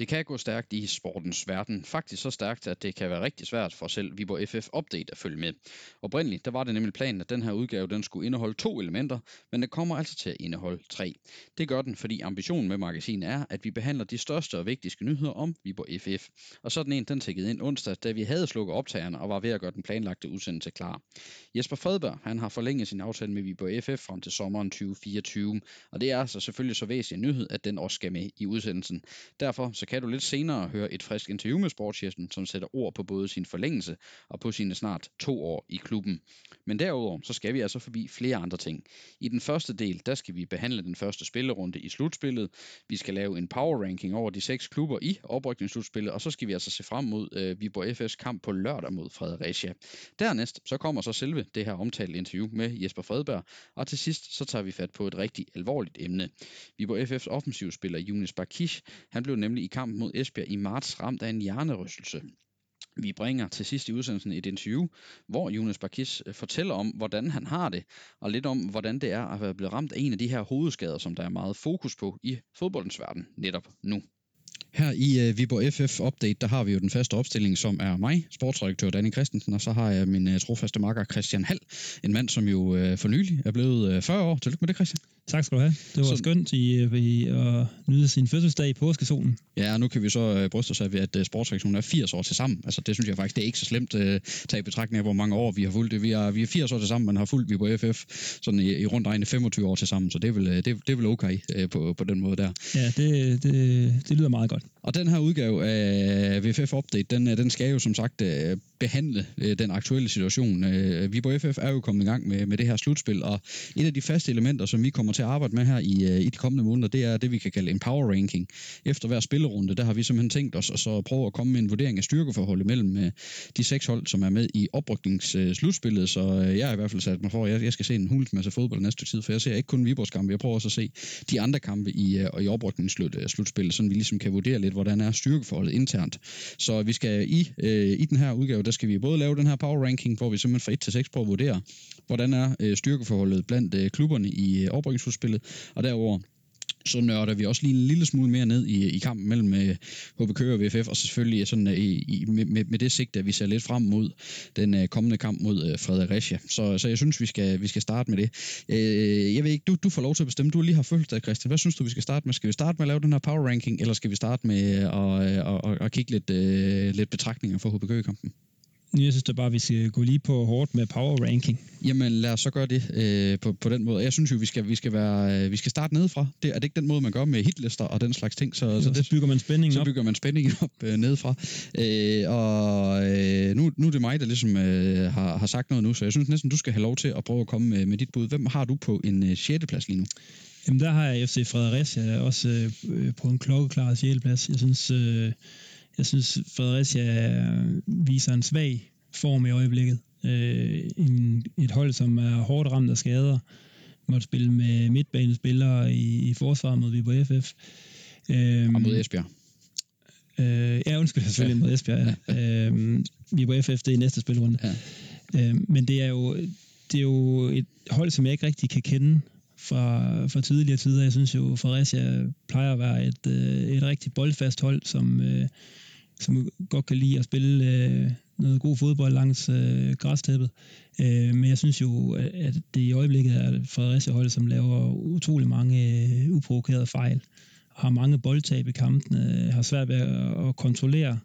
Det kan gå stærkt i sportens verden. Faktisk så stærkt, at det kan være rigtig svært for selv Viborg FF Update at følge med. Oprindeligt der var det nemlig planen, at den her udgave den skulle indeholde to elementer, men det kommer altså til at indeholde tre. Det gør den, fordi ambitionen med magasinet er, at vi behandler de største og vigtigste nyheder om Viborg FF. Og sådan en, den tækkede ind onsdag, da vi havde slukket optagerne og var ved at gøre den planlagte udsendelse klar. Jesper Fredberg, han har forlænget sin aftale med Viborg FF frem til sommeren 2024, og det er altså selvfølgelig så væsentlig en nyhed, at den også skal med i udsendelsen. Derfor så kan du lidt senere høre et frisk interview med sportschefen, som sætter ord på både sin forlængelse og på sine snart to år i klubben. Men derudover så skal vi altså forbi flere andre ting. I den første del, der skal vi behandle den første spillerunde i slutspillet. Vi skal lave en power ranking over de seks klubber i oprykningsslutspillet, og så skal vi altså se frem mod øh, Viborg FS kamp på lørdag mod Fredericia. Dernæst så kommer så selve det her omtalte interview med Jesper Fredberg, og til sidst så tager vi fat på et rigtig alvorligt emne. Viborg FF's offensivspiller Junis Barkish, han blev nemlig i kamp mod Esbjerg i marts ramt af en hjernerystelse. Vi bringer til sidst i udsendelsen et interview, hvor Jonas Bakis øh, fortæller om, hvordan han har det, og lidt om, hvordan det er at være blevet ramt af en af de her hovedskader, som der er meget fokus på i fodboldens verden netop nu. Her i uh, Viborg FF Update, der har vi jo den faste opstilling, som er mig, sportsredaktør Danny Christensen, og så har jeg min uh, trofaste makker Christian Hall, en mand, som jo uh, for nylig er blevet uh, 40 år. Tillykke med det, Christian. Tak skal du have. Det var så, skønt i, i at nyde sin fødselsdag i påskesolen. Ja, og nu kan vi så uh, bryste os af, at sportsredaktionen er 80 år til sammen. Altså, det synes jeg faktisk, det er ikke så slemt uh, taget i betragtning af, hvor mange år vi har fulgt det. Vi er, vi er 80 år til sammen, man har fulgt Viborg FF sådan i, i rundt regnet 25 år til sammen, så det er vel, det, det er vel okay på, på den måde der. Ja, det, det, det lyder meget godt. Og den her udgave af VFF Update, den, den skal jo som sagt behandle den aktuelle situation. Viborg FF er jo kommet i gang med, med det her slutspil, og et af de faste elementer, som vi kommer til at arbejde med her i, øh, i de kommende måneder, det er det, vi kan kalde en power ranking. Efter hver spillerunde, der har vi simpelthen tænkt os at så prøve at komme med en vurdering af styrkeforholdet mellem øh, de seks hold, som er med i oprykningsslutspillet, så øh, jeg har i hvert fald sat mig for, at jeg skal se en hulens masse fodbold næste tid, for jeg ser ikke kun Viborgs kampe, jeg prøver også at se de andre kampe i, i oprykningsslutspillet, så vi ligesom kan vurdere lidt, hvordan er styrkeforholdet internt. Så vi skal i, øh, i den her udgave, der skal vi både lave den her power ranking, hvor vi simpelthen fra 1 til 6 prøver at vurdere, hvordan er øh, styrkeforholdet blandt øh, klubberne i øh, slutspillet. og derover så nørder vi også lige en lille smule mere ned i, i kampen mellem øh, HBK og VFF, og selvfølgelig øh, sådan, øh, i, med, med det sigte, at vi ser lidt frem mod den øh, kommende kamp mod øh, Fredericia. Så, så jeg synes, vi skal, vi skal starte med det. Øh, jeg ved ikke, du, du får lov til at bestemme. Du lige har følt dig, Christian. Hvad synes du, vi skal starte med? Skal vi starte med at lave den her power ranking, eller skal vi starte med at, at, at, at kigge lidt, øh, lidt betragtninger for HBK-kampen? Jeg synes da bare, at vi skal gå lige på hårdt med power ranking. Jamen lad os så gøre det øh, på, på den måde. Jeg synes jo, vi skal, vi skal, være, øh, vi skal starte nedefra. Det, er det ikke den måde, man gør med hitlister og den slags ting? Så, jo, så, det, så bygger man spændingen op. Så bygger man spændingen op øh, nedefra. Øh, og øh, nu, nu er det mig, der ligesom øh, har, har sagt noget nu, så jeg synes næsten, du skal have lov til at prøve at komme med, med dit bud. Hvem har du på en øh, 6. plads lige nu? Jamen der har jeg FC Fredericia også øh, på en klokkeklar 6. plads. Jeg synes... Øh, jeg synes, Fredericia viser en svag form i øjeblikket. Øh, en, et hold, som er hårdt ramt af skader, måtte spille med midtbanespillere i, i forsvaret mod Viborg FF. Øh, og mod Esbjerg. Øh, ja, undskyld, selvfølgelig ja. mod Esbjerg. Ja. øh, Viborg FF, det er næste spilrunde. Ja. Øh, men det er, jo, det er jo et hold, som jeg ikke rigtig kan kende fra, fra tidligere tider. Jeg synes jo, Fredericia plejer at være et, øh, et rigtig boldfast hold, som, øh, som godt kan lide at spille øh, noget god fodbold langs øh, græstæppet. Øh, men jeg synes jo, at det i øjeblikket er Fredericia hold, som laver utrolig mange øh, uprovokerede fejl, har mange boldtab i kampene, øh, har svært ved at, at kontrollere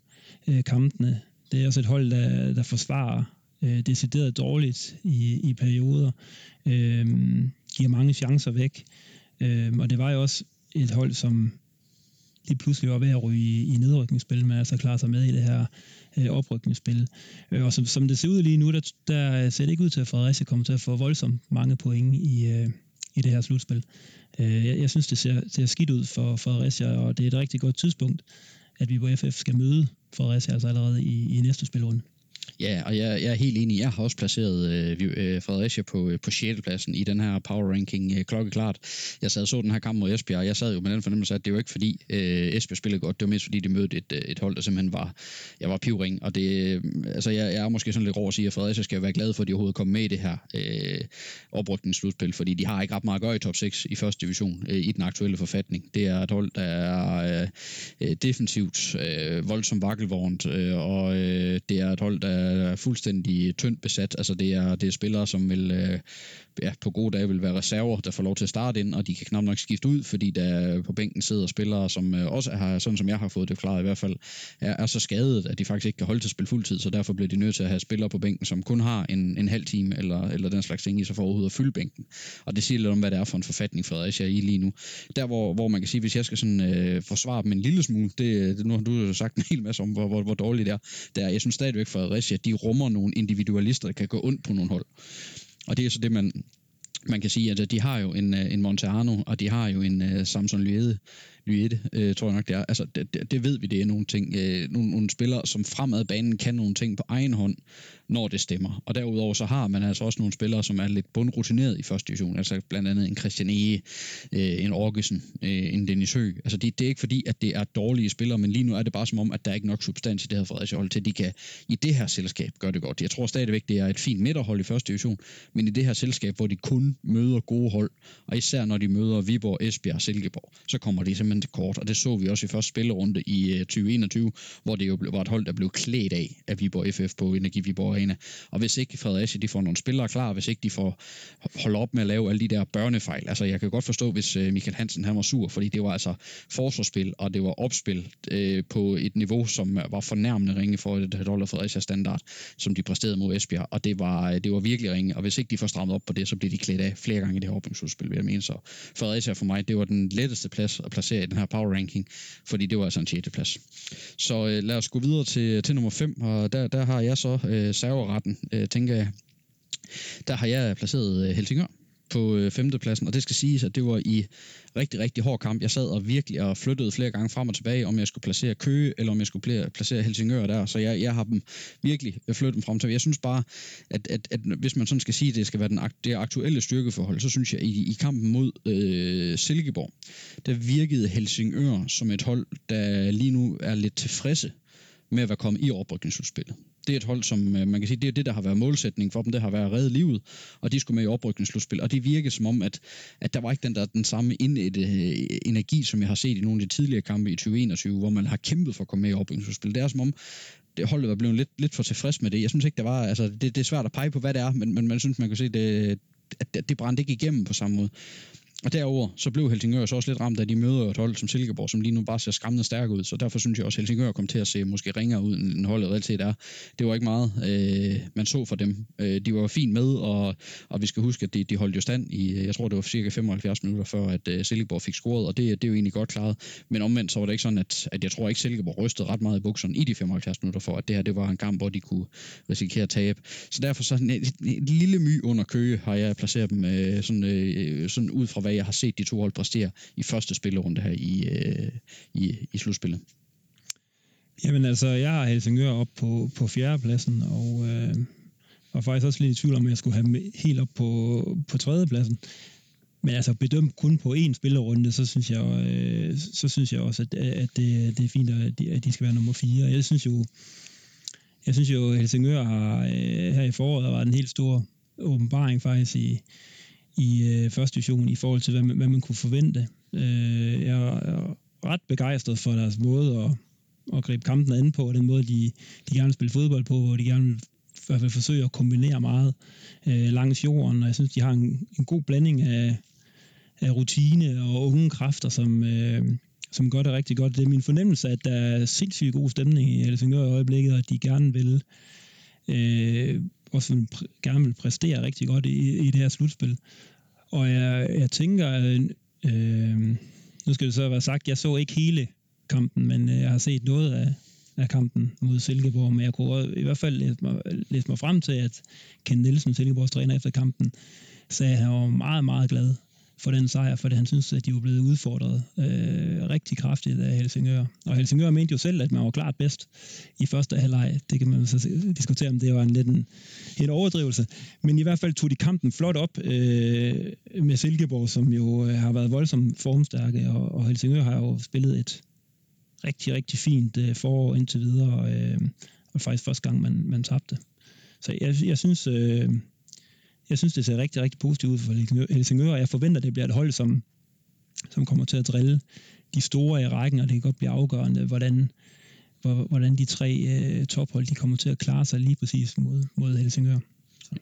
øh, kampene. Det er også et hold, der, der forsvarer øh, decideret dårligt i, i perioder, øh, giver mange chancer væk. Øh, og det var jo også et hold, som lige pludselig var ved at ryge i, i nedrykningsspil, men altså klare sig med i det her øh, oprykningsspil. Øh, og som, som det ser ud lige nu, der, der ser det ikke ud til, at Fredericia kommer til at få voldsomt mange point i, øh, i det her slutspil. Øh, jeg, jeg synes, det ser, ser skidt ud for Fredericia, og det er et rigtig godt tidspunkt, at vi på FF skal møde Fredericia altså allerede i, i næste spilrunde. Ja, og jeg, jeg er helt enig. Jeg har også placeret øh, øh Fredericia på, øh, på 6. pladsen i den her power ranking øh, klokkeklart. Jeg sad og så den her kamp mod Esbjerg, og jeg sad jo med den fornemmelse, at det var ikke fordi øh, Esbjerg spillede godt, det var mest fordi de mødte et, øh, et hold, der simpelthen var, jeg var pivring, og det, øh, altså jeg, jeg er måske sådan lidt rå at sige, at Fredericia skal være glad for, at de overhovedet kom med i det her øh, oprykningsslutspil, fordi de har ikke ret meget at gøre i top 6 i første division øh, i den aktuelle forfatning. Det er et hold, der er øh, øh defensivt, øh, voldsomt vakkelvognt, øh, og øh, det er et hold, der er fuldstændig tyndt besat. Altså det er, det er spillere, som vil øh, ja, på gode dage vil være reserver, der får lov til at starte ind, og de kan knap nok skifte ud, fordi der på bænken sidder spillere, som øh, også har, sådan som jeg har fået det klaret i hvert fald, er, er så skadet, at de faktisk ikke kan holde til at spille fuldtid, så derfor bliver de nødt til at have spillere på bænken, som kun har en, en halv time eller, eller den slags ting i sig for overhovedet at fylde bænken. Og det siger lidt om, hvad det er for en forfatning, Fredericia er i lige nu. Der, hvor, hvor man kan sige, hvis jeg skal sådan, øh, forsvare dem en lille smule, det, det nu har du sagt en hel masse om, hvor, hvor, hvor dårligt det er, der, jeg synes stadigvæk, Fredericia, de rummer nogle individualister, der kan gå ondt på nogle hold. Og det er så det, man, man kan sige, at øh, de har jo en, øh, en Monteano, og de har jo en uh, Samson Lyede, Lyede øh, tror jeg nok det er. Altså, det, det ved vi, det er nogle ting. Øh, nogle, nogle spillere, som fremad banen kan nogle ting på egen hånd, når det stemmer. Og derudover så har man altså også nogle spillere, som er lidt bundrutineret i første division. Altså blandt andet en Christian Ege, øh, en Orgesen, øh, en Dennis Høgh. Altså det, det er ikke fordi, at det er dårlige spillere, men lige nu er det bare som om, at der er ikke nok substans i det her Fredericia hold til, at de kan i det her selskab gøre det godt. Jeg tror stadigvæk, det er et fint midterhold i første division, men i det her selskab, hvor de kun møder gode hold, og især når de møder Viborg, Esbjerg og Silkeborg, så kommer de simpelthen til kort, og det så vi også i første spillerunde i øh, 2021, hvor det jo var et hold, der blev klædt af af Viborg FF på Energi Viborg Arena. Og hvis ikke Fredericia de får nogle spillere klar, hvis ikke de får holdt op med at lave alle de der børnefejl. Altså jeg kan godt forstå, hvis øh, Michael Hansen han var sur, fordi det var altså forsvarsspil, og det var opspil øh, på et niveau, som var fornærmende ringe for et hold af Fredericia standard, som de præsterede mod Esbjerg, og det var, øh, det var virkelig ringe, og hvis ikke de får strammet op på det, så bliver de klædt af flere gange i det her åbningsudspil, vil jeg mene. Så Fredericia for mig, det var den letteste plads at placere i den her power ranking, fordi det var altså en 6. plads. Så øh, lad os gå videre til, til nummer 5, og der, der har jeg så øh, serveretten, øh, tænker jeg. Der har jeg placeret øh, Helsingør på øh, femtepladsen, og det skal siges, at det var i rigtig, rigtig hård kamp. Jeg sad og virkelig og flyttede flere gange frem og tilbage, om jeg skulle placere Køge, eller om jeg skulle placere Helsingør der, så jeg, jeg har dem virkelig øh, flyttet dem frem til. Jeg synes bare, at, at, at hvis man sådan skal sige, at det skal være den, det aktuelle styrkeforhold, så synes jeg, i, i kampen mod øh, Silkeborg, der virkede Helsingør som et hold, der lige nu er lidt tilfredse med at være kommet i oprykningsudspillet det er et hold, som øh, man kan sige, det er det, der har været målsætning for dem, det har været at redde livet, og de skulle med i oprykningsslutspil, og det virker som om, at, at der var ikke den der den samme indætte øh, energi, som jeg har set i nogle af de tidligere kampe i 2021, hvor man har kæmpet for at komme med i oprykningsslutspil. Det er som om, det holdet var blevet lidt, lidt for tilfreds med det. Jeg synes ikke, der var, altså, det, det er svært at pege på, hvad det er, men, men man synes, man kan se, det, at det brændte ikke igennem på samme måde. Og derover så blev Helsingør så også lidt ramt, da de møder et hold som Silkeborg, som lige nu bare ser skræmmende stærk ud. Så derfor synes jeg også, at Helsingør kom til at se måske ringere ud, end holdet reelt set er. Det var ikke meget, øh, man så for dem. Øh, de var fint med, og, og vi skal huske, at de, de holdt jo stand i, jeg tror det var cirka 75 minutter før, at øh, Silkeborg fik scoret, og det, det er jo egentlig godt klaret. Men omvendt så var det ikke sådan, at, at jeg tror ikke, Silkeborg rystede ret meget i bukserne i de 75 minutter for, at det her det var en kamp, hvor de kunne risikere at tabe. Så derfor så en, en, en lille my under Køge har jeg placeret dem øh, sådan, øh, sådan ud fra, hvad jeg har set de to hold præstere i første spillerunde her i, øh, i, i slutspillet. Jamen altså, jeg har Helsingør op på, på fjerdepladsen, og øh, var faktisk også lidt i tvivl om, at jeg skulle have dem helt op på, på tredjepladsen. Men altså bedømt kun på én spillerunde, så synes jeg, øh, så synes jeg også, at, at det, det er fint, at de, at de skal være nummer fire. Jeg synes jo, jeg synes jo, Helsingør har øh, her i foråret var en helt stor åbenbaring faktisk i, i øh, første division i forhold til, hvad man, hvad man kunne forvente. Øh, jeg er ret begejstret for deres måde at, at gribe kampen an på, og den måde, de, de gerne vil spille fodbold på, hvor de gerne vil i hvert fald forsøge at kombinere meget øh, langs jorden, og jeg synes, de har en, en god blanding af, af rutine og unge kræfter, som, øh, som gør det rigtig godt. Det er min fornemmelse, at der er sindssygt god stemning i Helsingør i øjeblikket, og at de gerne vil øh, også vil, gerne vil præstere rigtig godt i, i det her slutspil. Og jeg, jeg tænker, øh, øh nu skal det så være sagt, jeg så ikke hele kampen, men øh, jeg har set noget af, af kampen mod Silkeborg, men jeg kunne i hvert fald læse mig, læse mig frem til, at Ken Nielsen, Silkeborgs træner efter kampen, sagde, at han var meget, meget glad for den sejr, fordi han synes, at de var blevet udfordret øh, rigtig kraftigt af Helsingør. Og Helsingør mente jo selv, at man var klart bedst i første halvleg. Det kan man så diskutere, om det var en lidt en, en overdrivelse. Men i hvert fald tog de kampen flot op øh, med Silkeborg, som jo øh, har været voldsomt formstærke, og, og Helsingør har jo spillet et rigtig, rigtig fint øh, forår indtil videre, øh, og faktisk første gang, man, man tabte. Så jeg, jeg synes... Øh, jeg synes, det ser rigtig, rigtig positivt ud for Helsingør, og jeg forventer, det bliver et hold, som, som kommer til at drille de store i rækken, og det kan godt blive afgørende, hvordan, hvordan de tre øh, tophold de kommer til at klare sig lige præcis mod, mod Helsingør.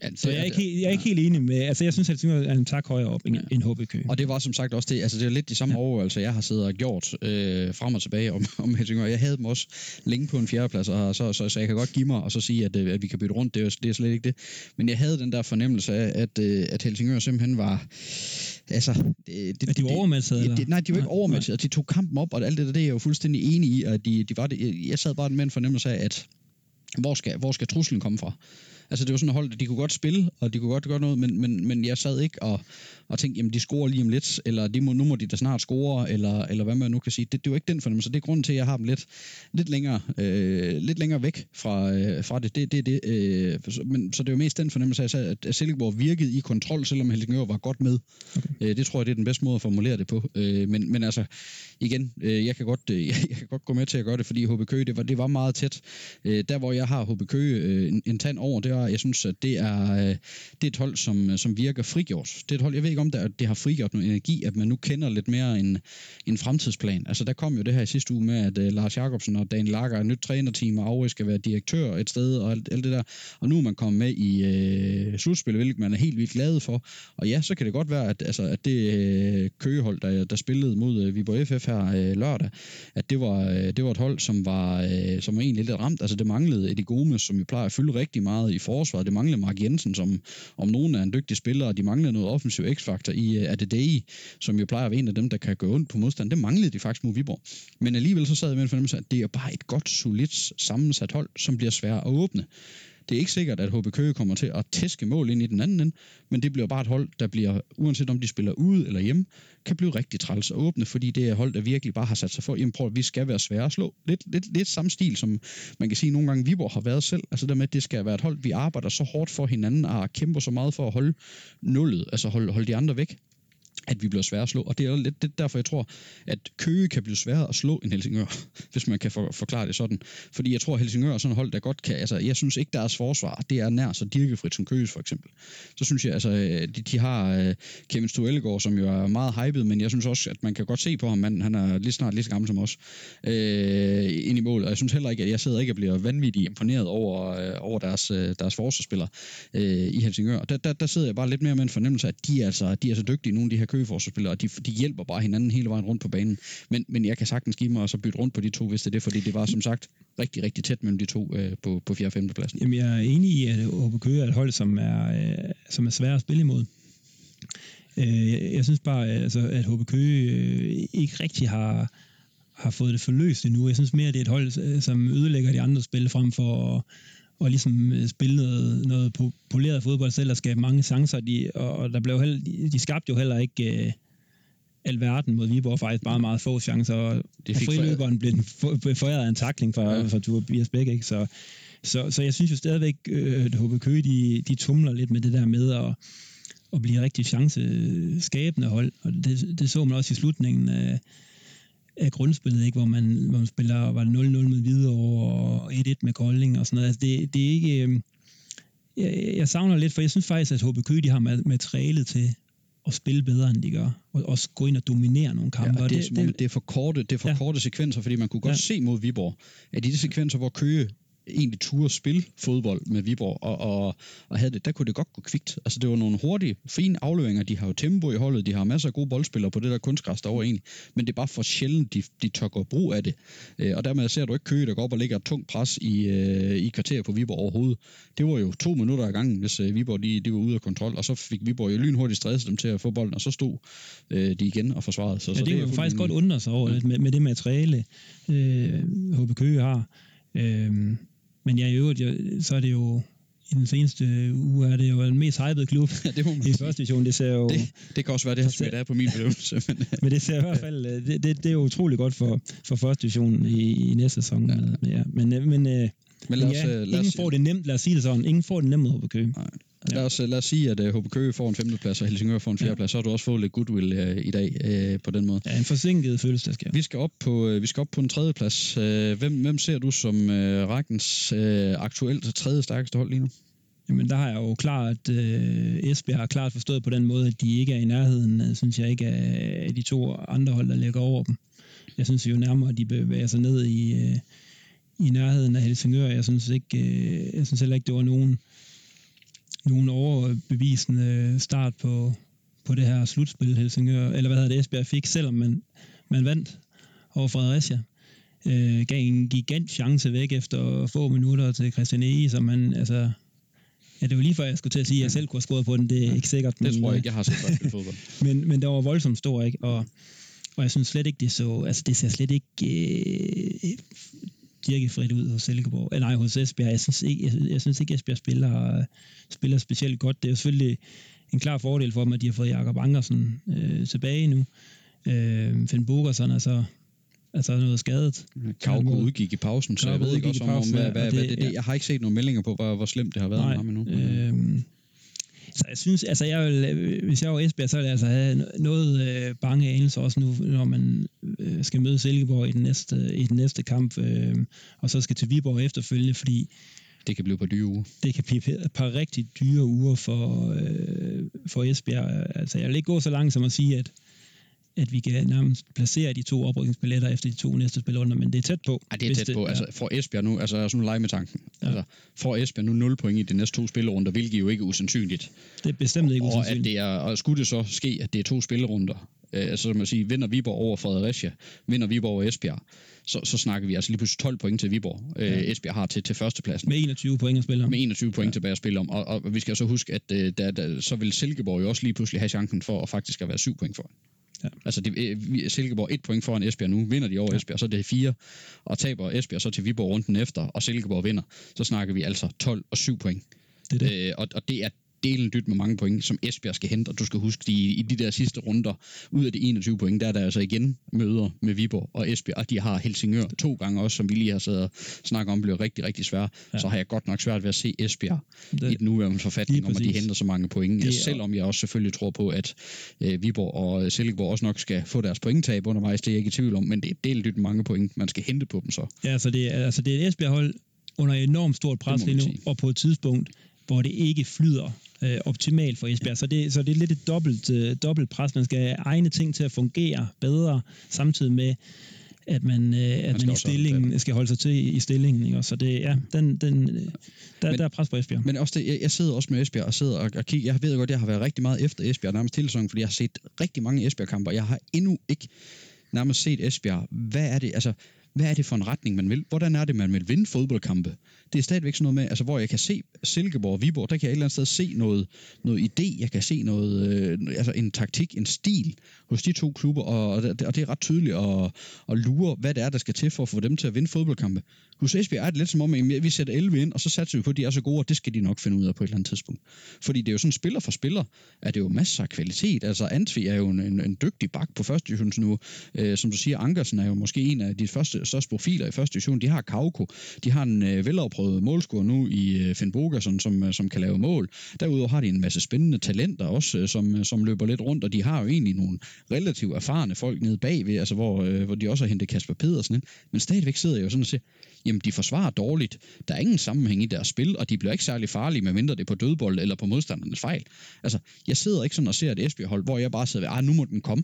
Ja, så jeg er, ikke helt, jeg er ikke helt enig med, altså jeg synes, at Helsingør er en tak højere op end, ja. end HB Køge. Og det var som sagt også det, altså det er lidt de samme ja. overvejelser, jeg har siddet og gjort øh, frem og tilbage om, om Helsingør. Jeg havde dem også længe på en fjerdeplads, og så, så, så jeg kan godt give mig og så sige, at, øh, at vi kan bytte rundt, det er, det er slet ikke det. Men jeg havde den der fornemmelse af, at, øh, at Helsingør simpelthen var, altså... Det, det, at de var overmatchet, eller? Det, nej, de var ikke overmatchet, og de tog kampen op, og alt det der, det er jeg jo fuldstændig enig i, at de, de var det. Jeg sad bare med en fornemmelse af, at hvor skal, hvor skal truslen komme fra? Altså det var sådan et hold, de kunne godt spille, og de kunne godt gøre noget, men, men, men jeg sad ikke og, og tænkte, jamen de scorer lige om lidt, eller de må, nu må de da snart score, eller, eller hvad man nu kan sige. Det, det var ikke den fornemmelse. Det er grunden til, at jeg har dem lidt, lidt, længere, øh, lidt længere væk fra, øh, fra det. det, det, det øh, men, så det var mest den fornemmelse, at, at Silkeborg virkede i kontrol, selvom Helsingør var godt med. Okay. Øh, det tror jeg, det er den bedste måde at formulere det på. Øh, men, men altså, igen, øh, jeg, kan godt, øh, jeg kan godt gå med til at gøre det, fordi HB Køge, det var, det var meget tæt. Øh, der, hvor jeg har HB Køge øh, en, en tand over, det er, jeg synes, at det er, øh, det er et hold, som, øh, som virker frigjort. Det er et hold, jeg ved ikke om, det, det har frigjort noget energi, at man nu kender lidt mere en, en fremtidsplan. Altså, der kom jo det her i sidste uge med, at uh, Lars Jakobsen og Dan Lager er nyt trænerteam, og Aarhus skal være direktør et sted, og alt, alt det der. Og nu er man kommet med i uh, slutspillet, hvilket man er helt vildt glad for. Og ja, så kan det godt være, at, altså, at det uh, køgehold, der, der spillede mod uh, Viborg FF her uh, lørdag, at det var, uh, det var et hold, som var, uh, som var egentlig lidt ramt. Altså, det manglede Eddie Gomes, som jo plejer at fylde rigtig meget i forsvaret. Det manglede Mark Jensen, som om nogen er en dygtig spiller, og de manglede noget offensiv x-faktor i øh, uh, Adedei, som jo plejer at være en af dem, der kan gå ondt på modstand. Det manglede de faktisk mod Viborg. Men alligevel så sad jeg med en fornemmelse, at det er bare et godt, solidt sammensat hold, som bliver svært at åbne. Det er ikke sikkert, at HB Køge kommer til at tæske mål ind i den anden ende, men det bliver bare et hold, der bliver, uanset om de spiller ude eller hjemme, kan blive rigtig træls og åbne, fordi det er et hold, der virkelig bare har sat sig for, jamen prøv, vi skal være svære at slå. Lidt, lidt, lidt samme stil, som man kan sige nogle gange Viborg har været selv. Altså der med, at det skal være et hold, vi arbejder så hårdt for hinanden og kæmper så meget for at holde nullet, altså holde, holde de andre væk at vi bliver svære at slå. Og det er lidt det derfor, jeg tror, at Køge kan blive sværere at slå end Helsingør, hvis man kan for, forklare det sådan. Fordi jeg tror, at Helsingør er sådan et hold, der godt kan... Altså, jeg synes ikke, deres forsvar, det er nær så dirkefrit som Køges, for eksempel. Så synes jeg, altså, de, de har uh, Kevin Stuellegaard, som jo er meget hyped, men jeg synes også, at man kan godt se på ham, man, han er lige snart lige så gammel som os, uh, ind i mål. Og jeg synes heller ikke, at jeg sidder ikke og bliver vanvittigt imponeret over, uh, over deres, uh, deres forsvarsspillere uh, i Helsingør. Der, der, der sidder jeg bare lidt mere med en fornemmelse af, at de er, altså, de er så dygtige, nogle af de her køgeforsvarsspillere, og de, de hjælper bare hinanden hele vejen rundt på banen. Men, men jeg kan sagtens give mig og så bytte rundt på de to, hvis det er det, fordi det var som sagt rigtig, rigtig tæt mellem de to øh, på, på 4. og 5. pladsen. Jamen, jeg er enig i, at OB Køge er et hold, som er, øh, som er svært at spille imod. Øh, jeg, jeg synes bare, altså, at HB Køge øh, ikke rigtig har, har fået det forløst endnu. Jeg synes mere, at det er et hold, øh, som ødelægger de andre spil frem for at og ligesom øh, spille noget, noget poleret fodbold selv og skabe mange chancer. De, og der blev heller, de skabte jo heller ikke uh, alverden mod Viborg, faktisk bare meget få chancer. Og, det fik og friløberen blev foræret af en takling fra, ja. fra Tobias Bæk. Ikke? Så, så, så jeg synes jo stadigvæk, øh, at HB Køge, de, de tumler lidt med det der med at, at blive rigtig chanceskabende hold. Og det, det så man også i slutningen af, af grundspillet, ikke? Hvor, man, hvor man spiller var 0-0 med Hvidovre og 1-1 med Kolding og sådan noget. Altså det, det er ikke... Øh, jeg, jeg savner lidt, for jeg synes faktisk, at HB Køge, de har materialet til at spille bedre, end de gør. Og også gå ind og dominere nogle kampe. Ja, og det, er, det, det, det, er for korte, det er for ja. korte sekvenser, fordi man kunne godt ja. se mod Viborg, at i de sekvenser, hvor Køge egentlig turde spille fodbold med Viborg, og, og, og havde det, der kunne det godt gå kvikt. Altså det var nogle hurtige, fine afleveringer. De har jo tempo i holdet, de har masser af gode boldspillere på det der kunstgræs derovre egentlig, men det er bare for sjældent, de, de tør gå brug af det. Øh, og dermed ser du ikke Køge, der går op og lægger et tungt pres i, øh, i kvarter på Viborg overhovedet. Det var jo to minutter ad gangen, hvis øh, Viborg de, de var ude af kontrol, og så fik Viborg jo lynhurtigt stresset dem til at få bolden, og så stod øh, de igen og forsvarede. Så, ja, så det, det er jo faktisk godt undre sig over ja. med, med det materiale, øh, HB Køge har. Øh, men ja, i øvrigt, så er det jo i den seneste uge er det jo den mest hypede klub ja, det må man i første division. Det ser jo... Det, det kan også være, det har smidt af på min bedømmelse. Men, men det ser i hvert fald, øh, det, det, det er jo utrolig godt for, for første division i, i næste sæson. Ja. Ja. Men, øh, men, øh, men lad os, ja, lad os, ingen får det nemt, lad os sige det sådan. Ingen får det nemt mod Køge. Nej. Ja. Lad, os, lad os sige, at uh, HB Køge får en femteplads, og Helsingør får en fjerdeplads. Ja. Så har du også fået lidt goodwill uh, i dag uh, på den måde. Ja, en forsinket følelsesdag. Vi skal op på, uh, vi skal op på en tredje plads. Uh, hvem, hvem ser du som uh, rækkens uh, aktuelt tredje stærkeste hold lige nu? Jamen, der har jeg jo klart, øh, Esbjerg har klart forstået på den måde, at de ikke er i nærheden, synes jeg ikke, af de to andre hold, der ligger over dem. Jeg synes jo nærmere, at de bevæger sig ned i, øh, i nærheden af Helsingør. Jeg synes, ikke, øh, jeg synes heller ikke, det var nogen, nogen overbevisende start på, på det her slutspil, Helsingør, eller hvad hedder det, Esbjerg fik, selvom man, man vandt over Fredericia. Øh, gav en gigant chance væk efter få minutter til Christian E. som man, altså, Ja, det var lige før, jeg skulle til at sige, at jeg selv kunne have scoret på den. Det er ikke sikkert. Men, det tror jeg ikke, jeg har set fodbold. men, men der var voldsomt stor, ikke? Og, og jeg synes slet ikke, det så... Altså, det ser slet ikke øh, dirkefrit ud hos Silkeborg. Eller nej, hos Esbjerg. Jeg synes ikke, jeg, jeg synes ikke Esbjerg spiller, spiller specielt godt. Det er jo selvfølgelig en klar fordel for dem, at de har fået Jakob Angersen øh, tilbage nu. Øh, Finn Bogerson er så altså noget skadet. Kauko udgik i pausen, så jeg ved ikke også om, pausen, hvad, hvad, det, hvad det, det, jeg har ikke set nogen meldinger på, hvor, hvor slemt det har været Nej, med ham endnu. Øh, så jeg synes, altså jeg vil, hvis jeg var Esbjerg, så ville jeg altså have noget øh, bange anelse også nu, når man øh, skal møde Silkeborg i den næste, i den næste kamp, øh, og så skal til Viborg efterfølgende, fordi det kan blive på dyre uger. Det kan blive et par rigtig dyre uger for, øh, for Esbjerg. Altså jeg vil ikke gå så langt som at sige, at at vi kan nærmest placere de to oprykningsbilletter efter de to næste spillerunder, men det er tæt på. Ja, det er tæt det, på. Altså, for Esbjerg nu, altså sådan lege med tanken. Ja. Altså, får Esbjerg nu 0 point i de næste to spillerunder, hvilket jo ikke er usandsynligt. Det er bestemt ikke usandsynligt. Og, at det er, og skulle det så ske, at det er to spillerunder, øh, altså som man siger, vinder Viborg over Fredericia, vinder Viborg over Esbjerg, så, så snakker vi altså lige pludselig 12 point til Viborg. Øh, ja. Esbjerg har til, til førstepladsen. Med 21 point at spille om. Med 21 point ja. tilbage at spille om. Og, og vi skal så huske, at øh, der, der, så vil Silkeborg jo også lige pludselig have chancen for at faktisk at være 7 point for. Ja. Altså det, øh, Silkeborg et point foran Esbjerg nu, vinder de over ja. Esbjerg, så er det fire, og taber Esbjerg så til Viborg runden efter, og Silkeborg vinder, så snakker vi altså 12 og 7 point. Det er det. Øh, og, og det er delen dyt med mange point, som Esbjerg skal hente, og du skal huske, de, i de der sidste runder, ud af de 21 point, der er der altså igen møder med Viborg og Esbjerg, og de har Helsingør to gange også, som vi lige har siddet og snakket om, bliver rigtig, rigtig svært. Ja. Så har jeg godt nok svært ved at se Esbjerg det, i den nuværende forfatning, om at de henter så mange point. Det, Selvom jeg også selvfølgelig tror på, at øh, Viborg og Silkeborg også nok skal få deres pointtab undervejs, det er jeg ikke i tvivl om, men det er delt dyt mange point, man skal hente på dem så. Ja, så det er, altså det er et Esbjerg-hold under enormt stort pres lige nu, og på et tidspunkt, hvor det ikke flyder øh, optimalt for Esbjerg. Så det, så det er lidt et dobbelt, øh, dobbelt pres. Man skal have egne ting til at fungere bedre, samtidig med, at man, øh, at man, man i stillingen skal holde sig til i stillingen. Ikke? Så det, ja, den, den, der, men, der er pres på Esbjerg. Men også det, jeg, jeg sidder også med Esbjerg og sidder og, og kigger. Jeg ved godt, jeg har været rigtig meget efter Esbjerg nærmest hele sæsonen, fordi jeg har set rigtig mange Esbjerg-kampe, og jeg har endnu ikke nærmest set Esbjerg. Hvad er det? Altså, hvad er det for en retning, man vil? Hvordan er det, man vil vinde fodboldkampe? Det er stadigvæk sådan noget med, altså hvor jeg kan se Silkeborg og Viborg, der kan jeg et eller andet sted se noget, noget idé, jeg kan se noget, øh, altså en taktik, en stil hos de to klubber, og, og, det, og det er ret tydeligt at, at lure, hvad det er, der skal til for at få dem til at vinde fodboldkampe. Hos Esbjerg er det lidt som om, at vi sætter 11 ind, og så satser vi på, at de er så gode, og det skal de nok finde ud af på et eller andet tidspunkt. Fordi det er jo sådan, spiller for spiller, at det er jo masser af kvalitet. Altså Antvi er jo en, en, en dygtig bak på første divisionsniveau. Øh, som du siger, Ankersen er jo måske en af de første, største profiler i første division. De har Kauko, de har en øh, velafprøvet målscorer nu i øh, Finn Bogerson, som, øh, som kan lave mål. Derudover har de en masse spændende talenter også, øh, som, øh, som løber lidt rundt, og de har jo egentlig nogle relativt erfarne folk nede bagved, altså hvor, øh, hvor de også har hentet Kasper Pedersen ind. Men stadigvæk sidder jeg jo sådan og siger, jamen de forsvarer dårligt. Der er ingen sammenhæng i deres spil, og de bliver ikke særlig farlige, medmindre det er på dødbold eller på modstandernes fejl. Altså, jeg sidder ikke sådan og ser et Esbjerg-hold, hvor jeg bare sidder ved, ah, nu må den komme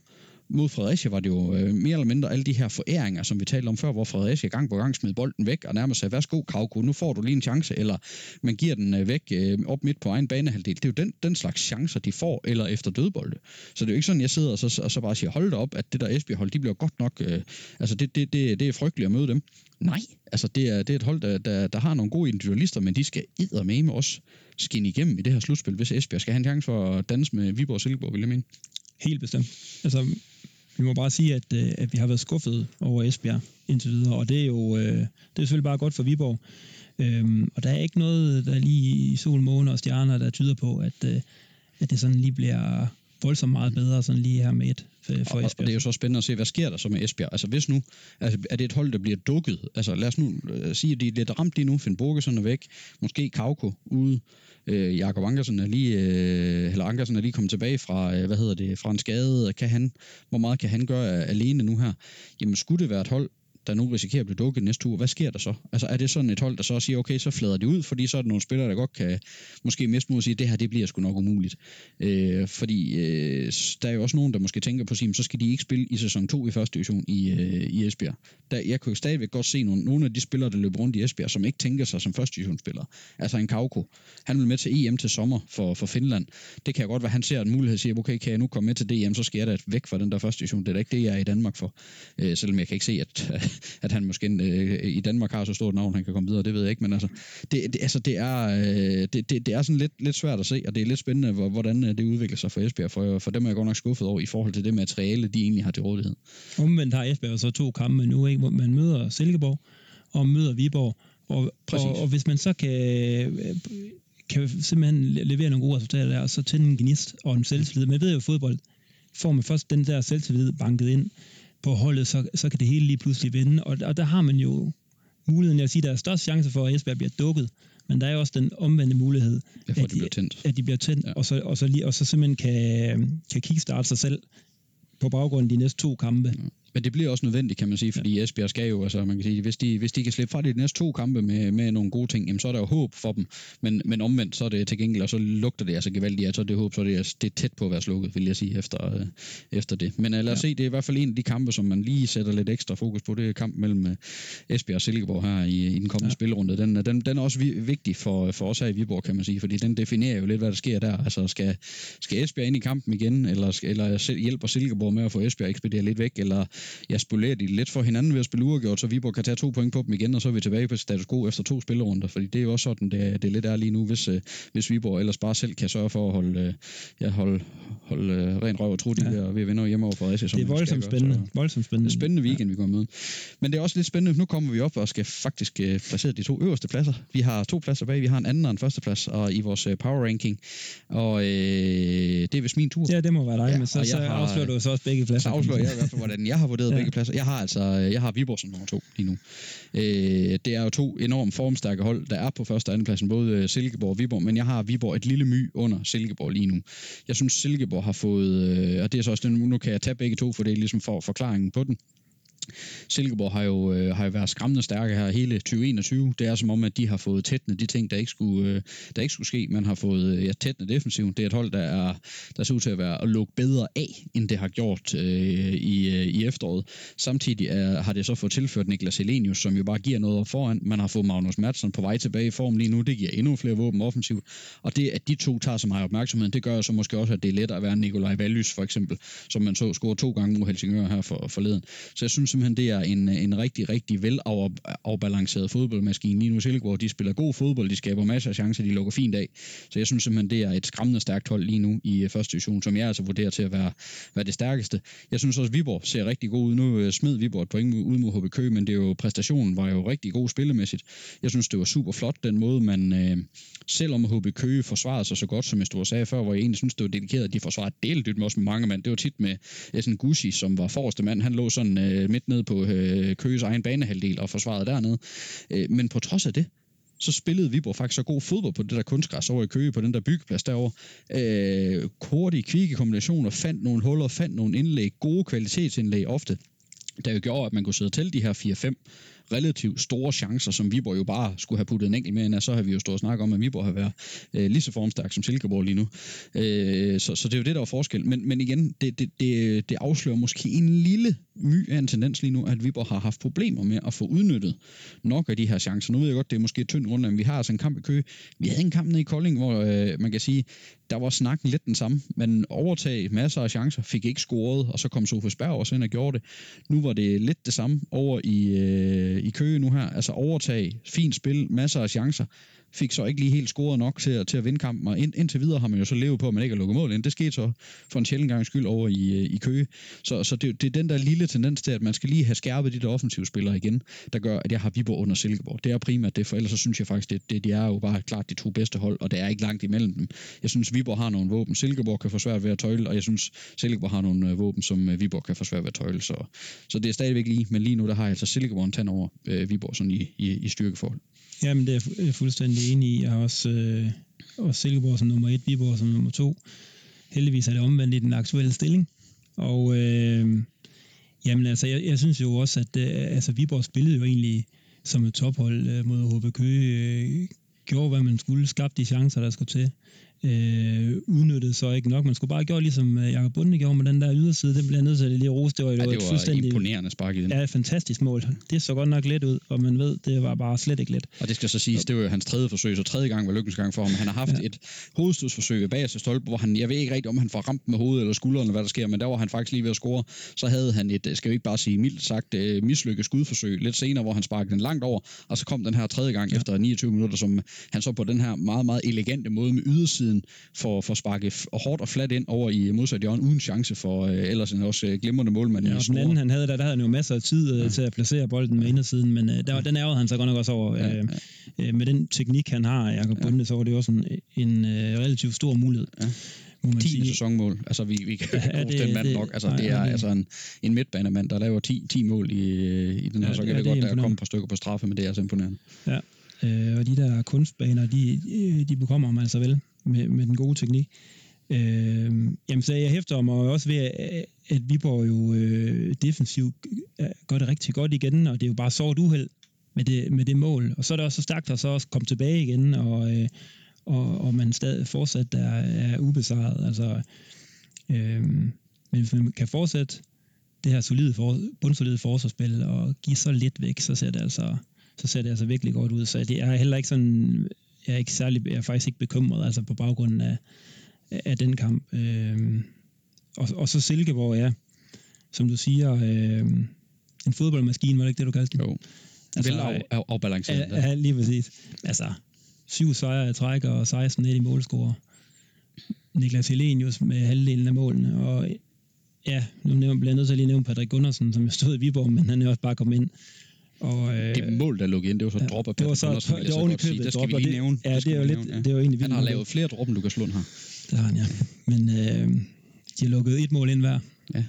mod Fredericia var det jo øh, mere eller mindre alle de her foræringer, som vi talte om før, hvor Fredericia gang på gang smed bolden væk og nærmest sagde, værsgo Kravko, nu får du lige en chance, eller man giver den øh, væk øh, op midt på egen banehalvdel. Det er jo den, den slags chancer, de får, eller efter dødbolde. Så det er jo ikke sådan, jeg sidder og så, og så bare siger, hold da op, at det der Esbjerg-hold, de bliver godt nok, øh, altså det, det, det, det er frygteligt at møde dem. Nej, altså det er, det er et hold, der, der, der har nogle gode individualister, men de skal med også skinne igennem i det her slutspil, hvis Esbjerg skal have en chance for at danse med Viborg og Silkeborg, vil jeg mene. Helt bestemt. Altså, vi må bare sige, at, øh, at vi har været skuffet over Esbjerg indtil videre, og det er jo øh, det er selvfølgelig bare godt for Viborg. Øhm, og der er ikke noget, der lige i sol, måne og stjerner, der tyder på, at, øh, at det sådan lige bliver voldsomt meget bedre, sådan lige her med et for, for og, Esbjerg. og det er jo så spændende at se, hvad sker der så med Esbjerg? Altså hvis nu, altså, er det et hold, der bliver dukket? Altså lad os nu uh, sige, at de er lidt ramt lige nu. Finn Borgesen er væk. Måske Kauko ude. Uh, Jakob Ankersen er lige, uh, eller Ankersen er lige kommet tilbage fra, uh, hvad hedder det, fra en skade. Kan han, hvor meget kan han gøre alene nu her? Jamen skulle det være et hold, der nu risikerer at blive dukket næste uge, hvad sker der så? Altså er det sådan et hold, der så siger, okay, så flader de ud, fordi så er der nogle spillere, der godt kan måske miste mod at sige, det her, det bliver sgu nok umuligt. Øh, fordi øh, der er jo også nogen, der måske tænker på sig, så skal de ikke spille i sæson 2 i første division i, øh, i Esbjerg. Der, jeg kunne stadigvæk godt se nogle, nogle af de spillere, der løber rundt i Esbjerg, som ikke tænker sig som første divisionsspillere. Altså en Kauko. Han vil med til EM til sommer for, for Finland. Det kan jeg godt være, han ser en mulighed og siger, okay, kan jeg nu komme med til DM, så skal jeg da væk fra den der første division. Det er da ikke det, jeg er i Danmark for. Øh, selvom jeg kan ikke se, at, at han måske øh, i Danmark har så stort navn, han kan komme videre, det ved jeg ikke, men altså, det, det, altså, det, er, øh, det, det, det er sådan lidt, lidt svært at se, og det er lidt spændende, hvordan øh, det udvikler sig for Esbjerg, for, for dem er jeg godt nok skuffet over i forhold til det materiale, de egentlig har til rådighed. Omvendt har Esbjerg så to kampe nu, ikke? hvor man møder Silkeborg og møder Viborg, og, og, og hvis man så kan kan simpelthen levere nogle gode resultater der, og så tænde en gnist og en selvtillid. Jeg ved jo, fodbold får man først den der selvtillid banket ind, på holdet, så, så kan det hele lige pludselig vinde. Og, og der har man jo muligheden, jeg siger, der er størst chance for, at Esbjerg bliver dukket, men der er jo også den omvendte mulighed, at, de, bliver tændt. at de bliver tændt, ja. og, så, og, så lige, og så simpelthen kan, kan kickstarte sig selv på baggrund af de næste to kampe. Ja. Men det bliver også nødvendigt, kan man sige, fordi ja. Esbjerg skal jo, altså man kan sige, hvis de, hvis de kan slippe fra de næste to kampe med, med nogle gode ting, jamen, så er der jo håb for dem. Men, men omvendt, så er det til gengæld, og så lugter det altså gevaldigt, at så er det håb, så er det, det er tæt på at være slukket, vil jeg sige, efter, øh, efter det. Men uh, lad os ja. se, det er i hvert fald en af de kampe, som man lige sætter lidt ekstra fokus på. Det er kamp mellem uh, Esbjerg og Silkeborg her i, i den kommende ja. spilrunde. Den, den, den er også vi, vigtig for, for os her i Viborg, kan man sige, fordi den definerer jo lidt, hvad der sker der. Altså, skal, skal Esbjerg ind i kampen igen, eller, eller hjælper Silkeborg med at få Esbjerg ekspederet lidt væk, eller jeg spolerer de lidt for hinanden ved at spille uafgjort, så Viborg kan tage to point på dem igen, og så er vi tilbage på status quo efter to spillerunder, fordi det er jo også sådan, det, det er lidt er lige nu, hvis, øh, hvis Viborg ellers bare selv kan sørge for at holde, øh, ja, holde, holde øh, ren røv og trudt ja. ved, at, ved at vinde hjemme over Fredericia. Det er voldsomt spændende. Så, voldsomt spændende. Spændende weekend, ja. vi går med. Men det er også lidt spændende, nu kommer vi op og skal faktisk øh, placere de to øverste pladser. Vi har to pladser bag, vi har en anden og en første plads og i vores øh, power ranking, og øh, det er vist min tur. Ja, det må være dig, ja, men så, så har, afslører du så også begge pladser. Så afslører jeg i hvert fald, hvordan jeg har vurderet ja. begge pladser. Jeg har altså jeg har Viborg som nummer to lige nu. Øh, det er jo to enormt formstærke hold, der er på første og anden pladsen, både øh, Silkeborg og Viborg, men jeg har Viborg et lille my under Silkeborg lige nu. Jeg synes, Silkeborg har fået, øh, og det er så også den, nu kan jeg tage begge to, for det er ligesom for forklaringen på den. Silkeborg har jo, øh, har jo været skræmmende stærke her hele 2021. Det er som om, at de har fået tætne de ting, der ikke skulle, øh, der ikke skulle ske. Man har fået øh, ja, tætne defensiven. Det er et hold, der, er, der ser ud til at være at lukke bedre af, end det har gjort øh, i, øh, i efteråret. Samtidig er, har det så fået tilført Niklas Helenius, som jo bare giver noget foran. Man har fået Magnus Madsen på vej tilbage i form lige nu. Det giver endnu flere våben offensivt. Og det, at de to tager så meget opmærksomhed, det gør så måske også, at det er lettere at være Nikolaj Valys, for eksempel, som man så score to gange mod Helsingør her for, forleden. Så jeg synes simpelthen, det er en, en rigtig, rigtig velafbalanceret fodboldmaskine. Lige nu Silkeborg, de spiller god fodbold, de skaber masser af chancer, de lukker fint af. Så jeg synes simpelthen, det er et skræmmende stærkt hold lige nu i øh, første division, som jeg altså vurderer til at være, være det stærkeste. Jeg synes også, Viborg ser rigtig god ud. Nu øh, smed Viborg et point ud mod HB Køge, men det er jo, præstationen var jo rigtig god spillemæssigt. Jeg synes, det var super flot, den måde, man, øh, selvom HB Køge forsvarede sig så godt, som jeg stod og sagde før, hvor jeg egentlig synes, det var dedikeret, at de forsvarede delt med også med mange mand. Det var tit med Essen Gucci, som var forreste mand. Han lå sådan øh, midt ned på øh, Køges egen banehalvdel og forsvarede dernede. Øh, men på trods af det, så spillede Viborg faktisk så god fodbold på det der kunstgræs over i Køge, på den der byggeplads derovre. Øh, hurtige, kvikke kombinationer, fandt nogle huller, fandt nogle indlæg, gode kvalitetsindlæg ofte, der jo gjorde, at man kunne sidde til de her 4-5 relativt store chancer, som Viborg jo bare skulle have puttet en enkelt med ind så har vi jo stået og snakket om, at Viborg har været øh, lige så formstærk som Silkeborg lige nu. Øh, så, så det er jo det, der er forskel. Men, men igen, det, det, det, det afslører måske en lille my af en tendens lige nu, at Viborg har haft problemer med at få udnyttet nok af de her chancer. Nu ved jeg godt, det er måske et tyndt rundt, men vi har altså en kamp i Køge. Vi havde en kamp nede i Kolding, hvor øh, man kan sige, der var snakken lidt den samme. Man overtag masser af chancer, fik ikke scoret, og så kom Sofus Berg også ind og gjorde det. Nu var det lidt det samme over i, øh, i Køge nu her. Altså overtag, fint spil, masser af chancer fik så ikke lige helt scoret nok til, til at vinde kampen, og ind, indtil videre har man jo så levet på, at man ikke har lukket mål ind. Det skete så for en sjældent gang skyld over i, øh, i Køge. Så, så det, det er den der lille tendens til, at man skal lige have skærpet de der offensive spillere igen, der gør, at jeg har Viborg under Silkeborg. Det er primært det, for ellers så synes jeg faktisk, det, det, de er jo bare klart de to bedste hold, og det er ikke langt imellem dem. Jeg synes, Viborg har nogle våben, Silkeborg kan få svært ved at tøjle, og jeg synes, Silkeborg har nogle øh, våben, som øh, Viborg kan få svært ved at tøjle. Så, så det er stadigvæk lige, men lige nu der har jeg altså Silkeborg en tand over øh, Viborg sådan i, i, i styrkeforhold. Jamen, det er jeg fuldstændig enig i. Jeg har også, øh, også Silkeborg som nummer et, Viborg som nummer to. Heldigvis er det omvendt i den aktuelle stilling. Og øh, jamen altså, jeg, jeg synes jo også, at øh, altså, Viborg spillede jo egentlig som et tophold øh, mod HB Køge. Øh, gjorde, hvad man skulle, skabte de chancer, der skulle til øh, udnyttede så ikke nok. Man skulle bare gøre ligesom øh, Jakob Bunde gjorde med den der yderside. Den bliver nødt til at lige rose. Det var, ja, det var et fuldstændig imponerende spark i den. Ja, fantastisk mål. Det så godt nok let ud, og man ved, det var bare slet ikke let. Og det skal så siges, det var jo hans tredje forsøg, så tredje gang var lykkens gang for ham. Han har haft ja. et hovedstødsforsøg ved bagerste stolpe, hvor han, jeg ved ikke rigtig, om han får ramt med hovedet eller skulderen, eller hvad der sker, men der var han faktisk lige ved at score. Så havde han et, skal vi ikke bare sige mildt sagt, øh, mislykket skudforsøg lidt senere, hvor han sparkede den langt over, og så kom den her tredje gang ja. efter 29 minutter, som han så på den her meget, meget elegante måde med ydersiden for får sparket hårdt og fladt ind over i modsat hjørne, uden chance for øh, ellers en også øh, glimrende målmand ja, den anden, han havde, der, der havde han jo masser af tid øh, ja. til at placere bolden med indersiden, men øh, der, den ærede han så godt nok også over. Ja, ja. Øh, med den teknik, han har, Jakob ja. Bunde, så var det også en, en øh, relativt stor mulighed. Ja må man 10 sige. sæsonmål. Altså, vi, vi kan ja, det, den mand det, nok. Altså, nej, det er okay. altså en, en midtbanemand, der laver 10, 10 mål i, i den her ja, så kan det, det godt, der kommer et par stykker på straffe, men det er altså imponerende. Ja, øh, og de der kunstbaner, de, de bekommer man altså vel med, med den gode teknik. Øh, jamen, så jeg hæfter mig også ved, at Viborg jo øh, defensivt øh, gør det rigtig godt igen, og det er jo bare sort uheld med det, med det mål. Og så er det også så stærkt at så også komme tilbage igen, og, øh, og, og man stadig fortsat er, er ubesejret. Altså, øh, men hvis man kan fortsætte det her solide for, bundsolide forsvarsspil og give så lidt væk, så ser det altså, så ser det altså virkelig godt ud. Så det er heller ikke sådan, jeg er ikke særlig, jeg er faktisk ikke bekymret, altså på baggrunden af, af den kamp. Øh, og, og så Silkeborg, ja, som du siger, øh, en fodboldmaskine, var det ikke det, du kaldte det? Jo. Altså, Vel af, af, afbalanceret. Ja, ja, lige præcis. Altså, syv sejre i træk og 16 net i målscore. Niklas Helenius med halvdelen af målene, og ja, nu bliver jeg nødt til at lige nævne Patrick Gundersen, som jeg stod i Viborg, men han er også bare kommet ind og, øh, det mål, der lå ind, det var så ja, drop af det var så, Andersen, det var købet sige. Det skal vi lige nævne. Ja, det, det er jo lidt, ja. det var egentlig Han har lavet flere drop, end Lukas Lund har. Det har han, ja. Men øh, de har lukket et mål ind hver. Ja.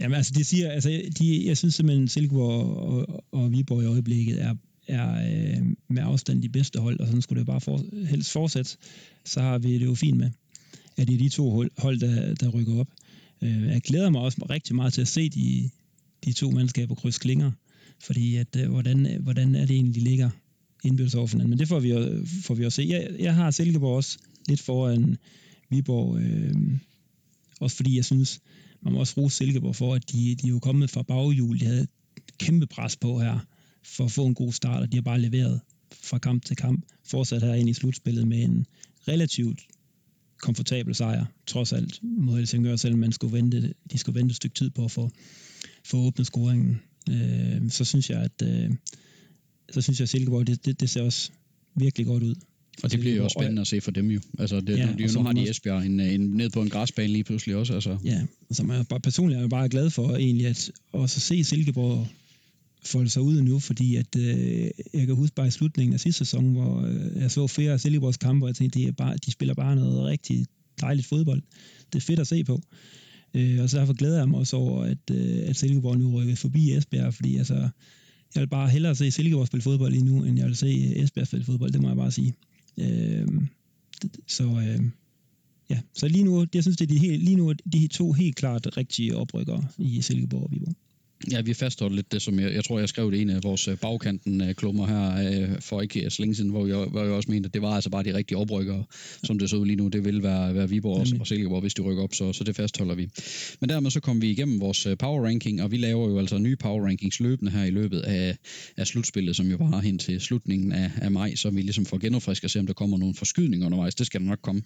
Jamen altså, de siger, altså, de, jeg synes simpelthen, Silkeborg og, og, og Viborg i øjeblikket er, er øh, med afstand de bedste hold, og sådan skulle det bare for, helst fortsætte, så har vi det jo fint med, at det er de to hold, hold der, der rykker op. Øh, jeg glæder mig også rigtig meget til at se de, de to mandskaber kryds klinger fordi at, øh, hvordan, øh, hvordan er det egentlig, de ligger indbyrdes over hinanden. Men det får vi, jo, får vi at se. Jeg, jeg har Silkeborg også lidt foran Viborg, øh, også fordi jeg synes, man må også rose Silkeborg for, at de, de er jo kommet fra baghjul. De havde kæmpe pres på her for at få en god start, og de har bare leveret fra kamp til kamp. Fortsat her ind i slutspillet med en relativt komfortabel sejr, trods alt mod Helsingør, selvom man skulle vente, de skulle vente et stykke tid på at få, få åbnet scoringen øh, så synes jeg, at øh, så synes jeg, at Silkeborg, det, det, det ser også virkelig godt ud. Og det bliver jo også spændende at se for dem jo. Altså, det, ja, de, nu har de Esbjerg en, en, ned på en græsbane lige pludselig også. Altså. Ja, og som jeg bare, personligt er jeg bare glad for egentlig, at også se Silkeborg folde sig ud nu, fordi at, øh, jeg kan huske bare i slutningen af sidste sæson, hvor øh, jeg så flere af Silkeborgs kampe, og jeg tænkte, de, er bare, de spiller bare noget rigtig dejligt fodbold. Det er fedt at se på. Øh, og så derfor glæder jeg mig også over, at, øh, at Silkeborg nu rykker forbi Esbjerg, fordi altså, jeg vil bare hellere se Silkeborg spille fodbold lige nu, end jeg vil se Esbjerg spille fodbold, det må jeg bare sige. Øh, så øh, ja, så lige nu, jeg synes, det er de, helt, lige nu de to helt klart rigtige oprykkere i Silkeborg og Viborg. Ja, vi fastholder lidt det, som jeg, jeg tror, jeg skrev det en af vores øh, bagkanten-klummer her øh, for ikke så længe siden, hvor jeg, hvor jeg også mente, at det var altså bare de rigtige oprykkere, som det så ud lige nu. Det vil være, være Viborg og, og Silkeborg, hvis de rykker op, så, så det fastholder vi. Men dermed så kommer vi igennem vores øh, power ranking, og vi laver jo altså nye power rankings løbende her i løbet af, af slutspillet, som jo var hen til slutningen af, af maj, så vi ligesom får genopfrisket og se, om der kommer nogle forskydninger undervejs. Det skal der nok komme.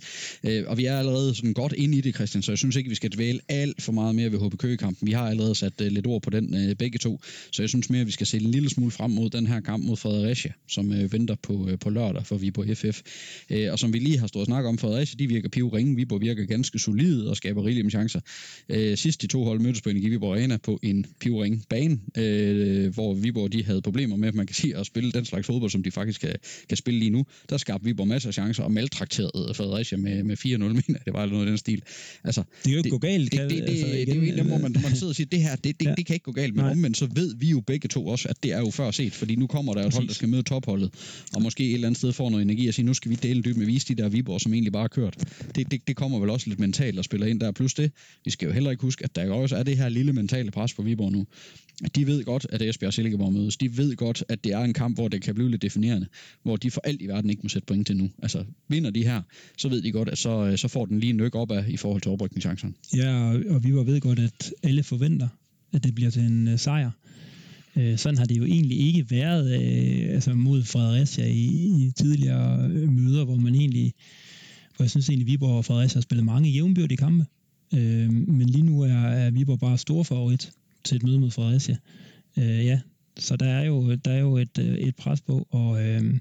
og vi er allerede sådan godt inde i det, Christian, så jeg synes ikke, vi skal dvæle alt for meget mere ved HB Køgekampen. Vi har allerede sat lidt ord på den afstand øh, begge to. Så jeg synes mere, at vi skal se en lille smule frem mod den her kamp mod Fredericia, som øh, venter på, øh, på lørdag for Viborg FF. Øh, og som vi lige har stået og snakket om, Fredericia, de virker piv ringe, Viborg virker ganske solide og skaber rigelige med chancer. Øh, sidst de to hold mødtes på Energi Viborg Arena på en piv ring bane, øh, hvor Viborg de havde problemer med, at man kan sige, at spille den slags fodbold, som de faktisk kan, kan spille lige nu. Der skabte Viborg masser af chancer og maltrakterede Fredericia med, med 4-0, mener det var noget af den stil. Altså, det kan jo ikke gå galt. Det, det, det, altså, igen, det, er jo en hvor man, man sidder og siger, det her, det, det, ja. det kan ikke gå galt. Men Nej. omvendt, så ved vi jo begge to også, at det er jo før set, fordi nu kommer der et hold, der skal møde topholdet, og måske et eller andet sted får noget energi og sige, nu skal vi dele dybt med vise de der Viborg, som egentlig bare har kørt. Det, det, det kommer vel også lidt mentalt at spille ind der. Plus det, vi skal jo heller ikke huske, at der også er det her lille mentale pres på Viborg nu. De ved godt, at Esbjerg og Silkeborg mødes. De ved godt, at det er en kamp, hvor det kan blive lidt definerende, hvor de for alt i verden ikke må sætte point til nu. Altså, vinder de her, så ved de godt, at så, så får den lige en nyk op af i forhold til oprykningschancen. Ja, og, og vi var ved godt, at alle forventer, at det bliver til en øh, sejr. Uh, sådan har det jo egentlig ikke været øh, altså mod Fredericia i, i tidligere øh, møder, hvor man egentlig, hvor jeg synes egentlig, Viborg og Fredericia har spillet mange jævnbyrdige kampe. Uh, men lige nu er, er Viborg bare stor favorit til et møde mod Fredericia. Øh, ja, så der er jo, der er jo et, et pres på, og, øh,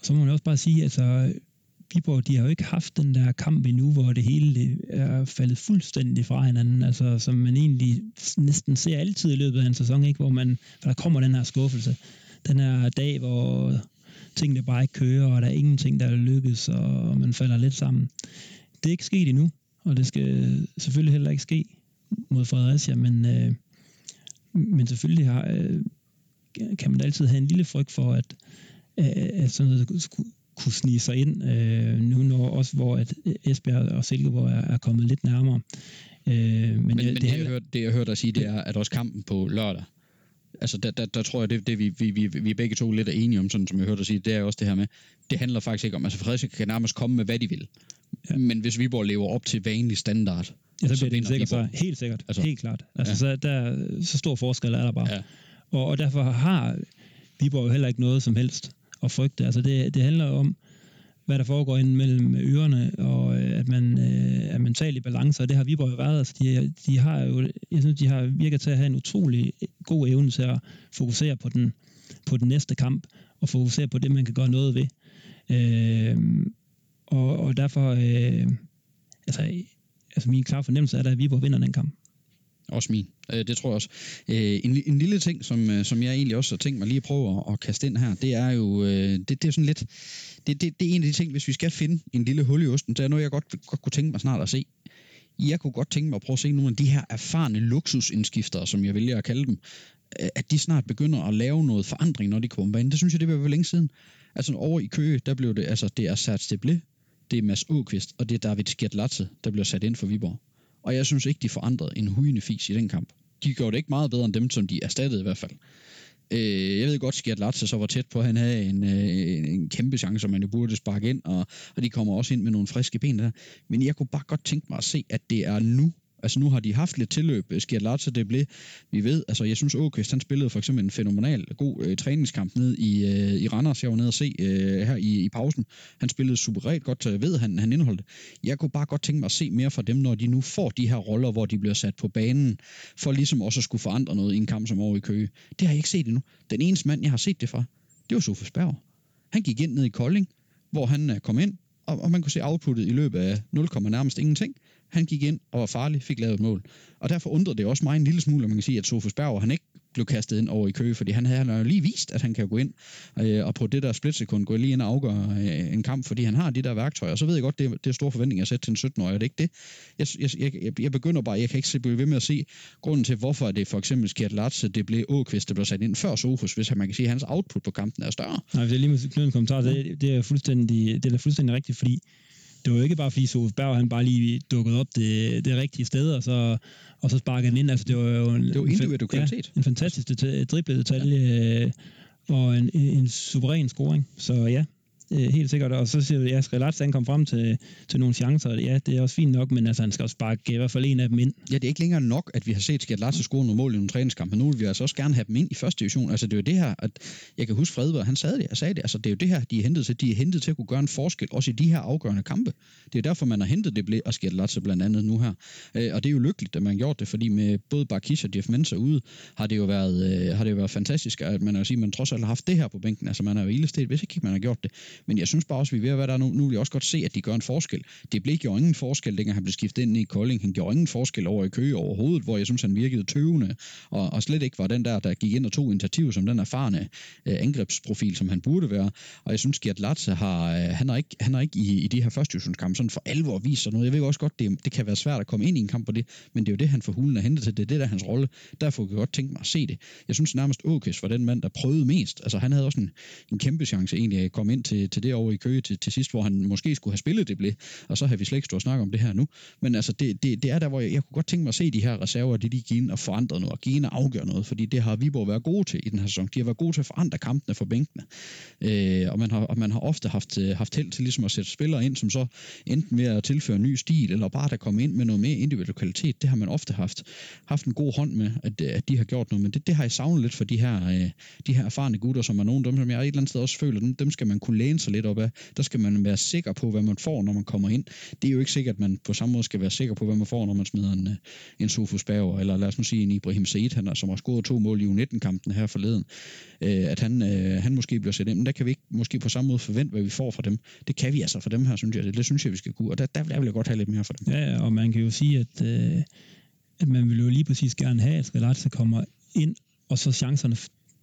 og så må man også bare sige, altså Viborg, de har jo ikke haft den der kamp endnu, hvor det hele er faldet fuldstændig fra hinanden, altså som man egentlig næsten ser altid i løbet af en sæson, ikke? hvor man, der kommer den her skuffelse. Den her dag, hvor tingene bare ikke kører, og der er ingenting, der lykkes, og man falder lidt sammen. Det er ikke sket endnu, og det skal selvfølgelig heller ikke ske mod Fredericia, men, øh, men selvfølgelig har, øh, kan man altid have en lille frygt for, at, at sådan noget skulle, kunne snige sig ind, øh, nu når også hvor at Esbjerg og Silkeborg er, er kommet lidt nærmere. Øh, men men, det, men det, jeg hørt, det, jeg hørte dig sige, det er, at også kampen på lørdag, altså der, der, der tror jeg, det, det vi, vi, vi, vi begge to lidt er enige om, sådan som jeg hørte dig sige, det er også det her med, det handler faktisk ikke om, altså Fredericia kan nærmest komme med, hvad de vil. Ja. Men hvis Viborg lever op til vanlig standard, Ja, så bliver det en sikker sejr. Helt sikkert. Altså, helt klart. Altså, ja. så, der, så stor forskel er der bare. Ja. Og, og derfor har Viborg jo heller ikke noget som helst at frygte. Altså, det, det handler om, hvad der foregår ind mellem ørerne, og øh, at man øh, er mentalt i balance, og det har Viborg jo været. Altså, de, de har jo, jeg synes, de har virket til at have en utrolig god evne til at fokusere på den, på den næste kamp, og fokusere på det, man kan gøre noget ved. Øh, og, og derfor, øh, altså, altså min klare fornemmelse er, at Viborg vinder den kamp. Også min. Øh, det tror jeg også. Øh, en, en lille ting, som, øh, som jeg egentlig også har tænkt mig lige at prøve at, at kaste ind her, det er jo øh, det, det er sådan lidt... Det, det, det er en af de ting, hvis vi skal finde en lille hul i osten, så er noget, jeg godt, godt kunne tænke mig snart at se. Jeg kunne godt tænke mig at prøve at se nogle af de her erfarne luksusindskiftere, som jeg vælger at kalde dem, øh, at de snart begynder at lave noget forandring, når de kommer på banen. Det synes jeg, det var længe siden. Altså over i Køge, der blev det, altså det er Serge Deble, det er Mads Åkvist, og det er David Skjertlatze, der bliver sat ind for Viborg. Og jeg synes ikke, de forandrede en hujende fis i den kamp. De gjorde det ikke meget bedre end dem, som de erstattede i hvert fald. Øh, jeg ved godt, Skjert Latze så var tæt på, at han havde en, øh, en, en kæmpe chance, som man burde sparke ind, og, og de kommer også ind med nogle friske ben der. Men jeg kunne bare godt tænke mig at se, at det er nu, Altså nu har de haft lidt tilløb, øh, Skialatse det blev, vi ved, altså jeg synes Åkvist, han spillede for eksempel en fænomenal god øh, træningskamp ned i, øh, i Randers, jeg var nede og se øh, her i, i pausen. Han spillede suverænt godt, jeg ved han, han indeholdt. Jeg kunne bare godt tænke mig at se mere fra dem, når de nu får de her roller, hvor de bliver sat på banen, for ligesom også at skulle forandre noget i en kamp som over i Køge. Det har jeg ikke set endnu. Den eneste mand, jeg har set det fra, det var Sofus Berg. Han gik ind ned i Kolding, hvor han øh, kom ind, og, og man kunne se outputtet i løbet af 0, nærmest ingenting. Han gik ind og var farlig, fik lavet et mål. Og derfor undrede det også mig en lille smule, at man kan sige, at Sofus Berger, han ikke blev kastet ind over i kø, fordi han havde jo lige vist, at han kan gå ind øh, og på det der splitsekund gå lige ind og afgøre øh, en kamp, fordi han har de der værktøjer. Og så ved jeg godt, det, det er store forventninger at sætte til en 17-årig, er det ikke det? Jeg, jeg, jeg, jeg begynder bare, jeg kan ikke blive ved med at se grunden til, hvorfor det for eksempel Skjert Latze, det blev Åkvist, der blev sat ind før Sofus, hvis man kan sige, at hans output på kampen er større. Nej, hvis jeg lige knytte en kommentar, det, det, er fuldstændig, det er fuldstændig rigtigt, fordi det var jo ikke bare fordi Sofus Berg, han bare lige dukkede op det, det rigtige sted, og så, og så sparkede han ind. Altså, det var jo en, det var individuel. Ja, en fantastisk detalje, ja. og en, en suveræn scoring. Så ja, øh, helt sikkert. Og så siger du, at Skrelats, han kom frem til, til nogle chancer. Ja, det er også fint nok, men altså, han skal også bare i hvert fald en af dem ind. Ja, det er ikke længere nok, at vi har set Skrelats score nogle mål i nogle træningskampe. Nu vil vi altså også gerne have dem ind i første division. Altså, det er jo det her, at jeg kan huske Fredberg, han sagde det, og sagde det. Altså, det er jo det her, de er hentet til. De er hentet til at kunne gøre en forskel, også i de her afgørende kampe. Det er derfor, man har hentet det og Skrelats blandt andet nu her. Øh, og det er jo lykkeligt, at man har gjort det, fordi med både Barkis og Jeff Mensa ude, har det jo været, øh, har det jo været fantastisk, at man, sige, man trods alt har haft det her på bænken. Altså, man har jo ildestet, hvis ikke man har gjort det. Men jeg synes bare også, vi er ved at være der nu. Nu vil jeg også godt se, at de gør en forskel. Det blev gjort ingen forskel, dengang han blev skiftet ind i Kolding. Han gjorde ingen forskel over i Køge overhovedet, hvor jeg synes, han virkede tøvende, og, og slet ikke var den der, der gik ind og tog initiativ som den erfarne øh, angrebsprofil, som han burde være. Og jeg synes, Gert Latze har, øh, han har ikke, han har ikke i, i de her første kampe sådan for alvor vist sig noget. Jeg ved også godt, det, det kan være svært at komme ind i en kamp på det, men det er jo det, han for hulen er hentet til. Det er det, der er hans rolle. Derfor kan jeg godt tænke mig at se det. Jeg synes nærmest, Åkes var den mand, der prøvede mest. Altså, han havde også en, en kæmpe chance egentlig at komme ind til, til det over i Køge til, til sidst, hvor han måske skulle have spillet det blev, og så har vi slet ikke stået og snakket om det her nu. Men altså, det, det, det er der, hvor jeg, jeg kunne godt tænke mig at se de her reserver, de, de gik ind og forandre noget, og gik ind og afgøre noget, fordi det har Viborg været gode til i den her sæson. De har været gode til at forandre kampene for bænkene. Øh, og, man har, og man har ofte haft, øh, haft held til ligesom at sætte spillere ind, som så enten ved at tilføre en ny stil, eller bare der komme ind med noget mere individuel kvalitet. Det har man ofte haft, haft en god hånd med, at, at de har gjort noget. Men det, det har jeg savnet lidt for de her, øh, de her erfarne gutter, som er nogen dem, som jeg et eller andet sted også føler, dem, dem skal man kunne læne sig lidt op af. Der skal man være sikker på, hvad man får, når man kommer ind. Det er jo ikke sikkert, at man på samme måde skal være sikker på, hvad man får, når man smider en, en Sofus Bauer, eller lad os nu sige en Ibrahim Said, han, som har scoret to mål i U19-kampen her forleden, øh, at han, øh, han måske bliver sat ind. Men der kan vi ikke måske på samme måde forvente, hvad vi får fra dem. Det kan vi altså for dem her, synes jeg. Det, det synes jeg, vi skal kunne. Og der, der vil jeg godt have lidt mere for dem. Ja, og man kan jo sige, at, øh, at man vil jo lige præcis gerne have, at Skrelazze kommer ind, og så chancerne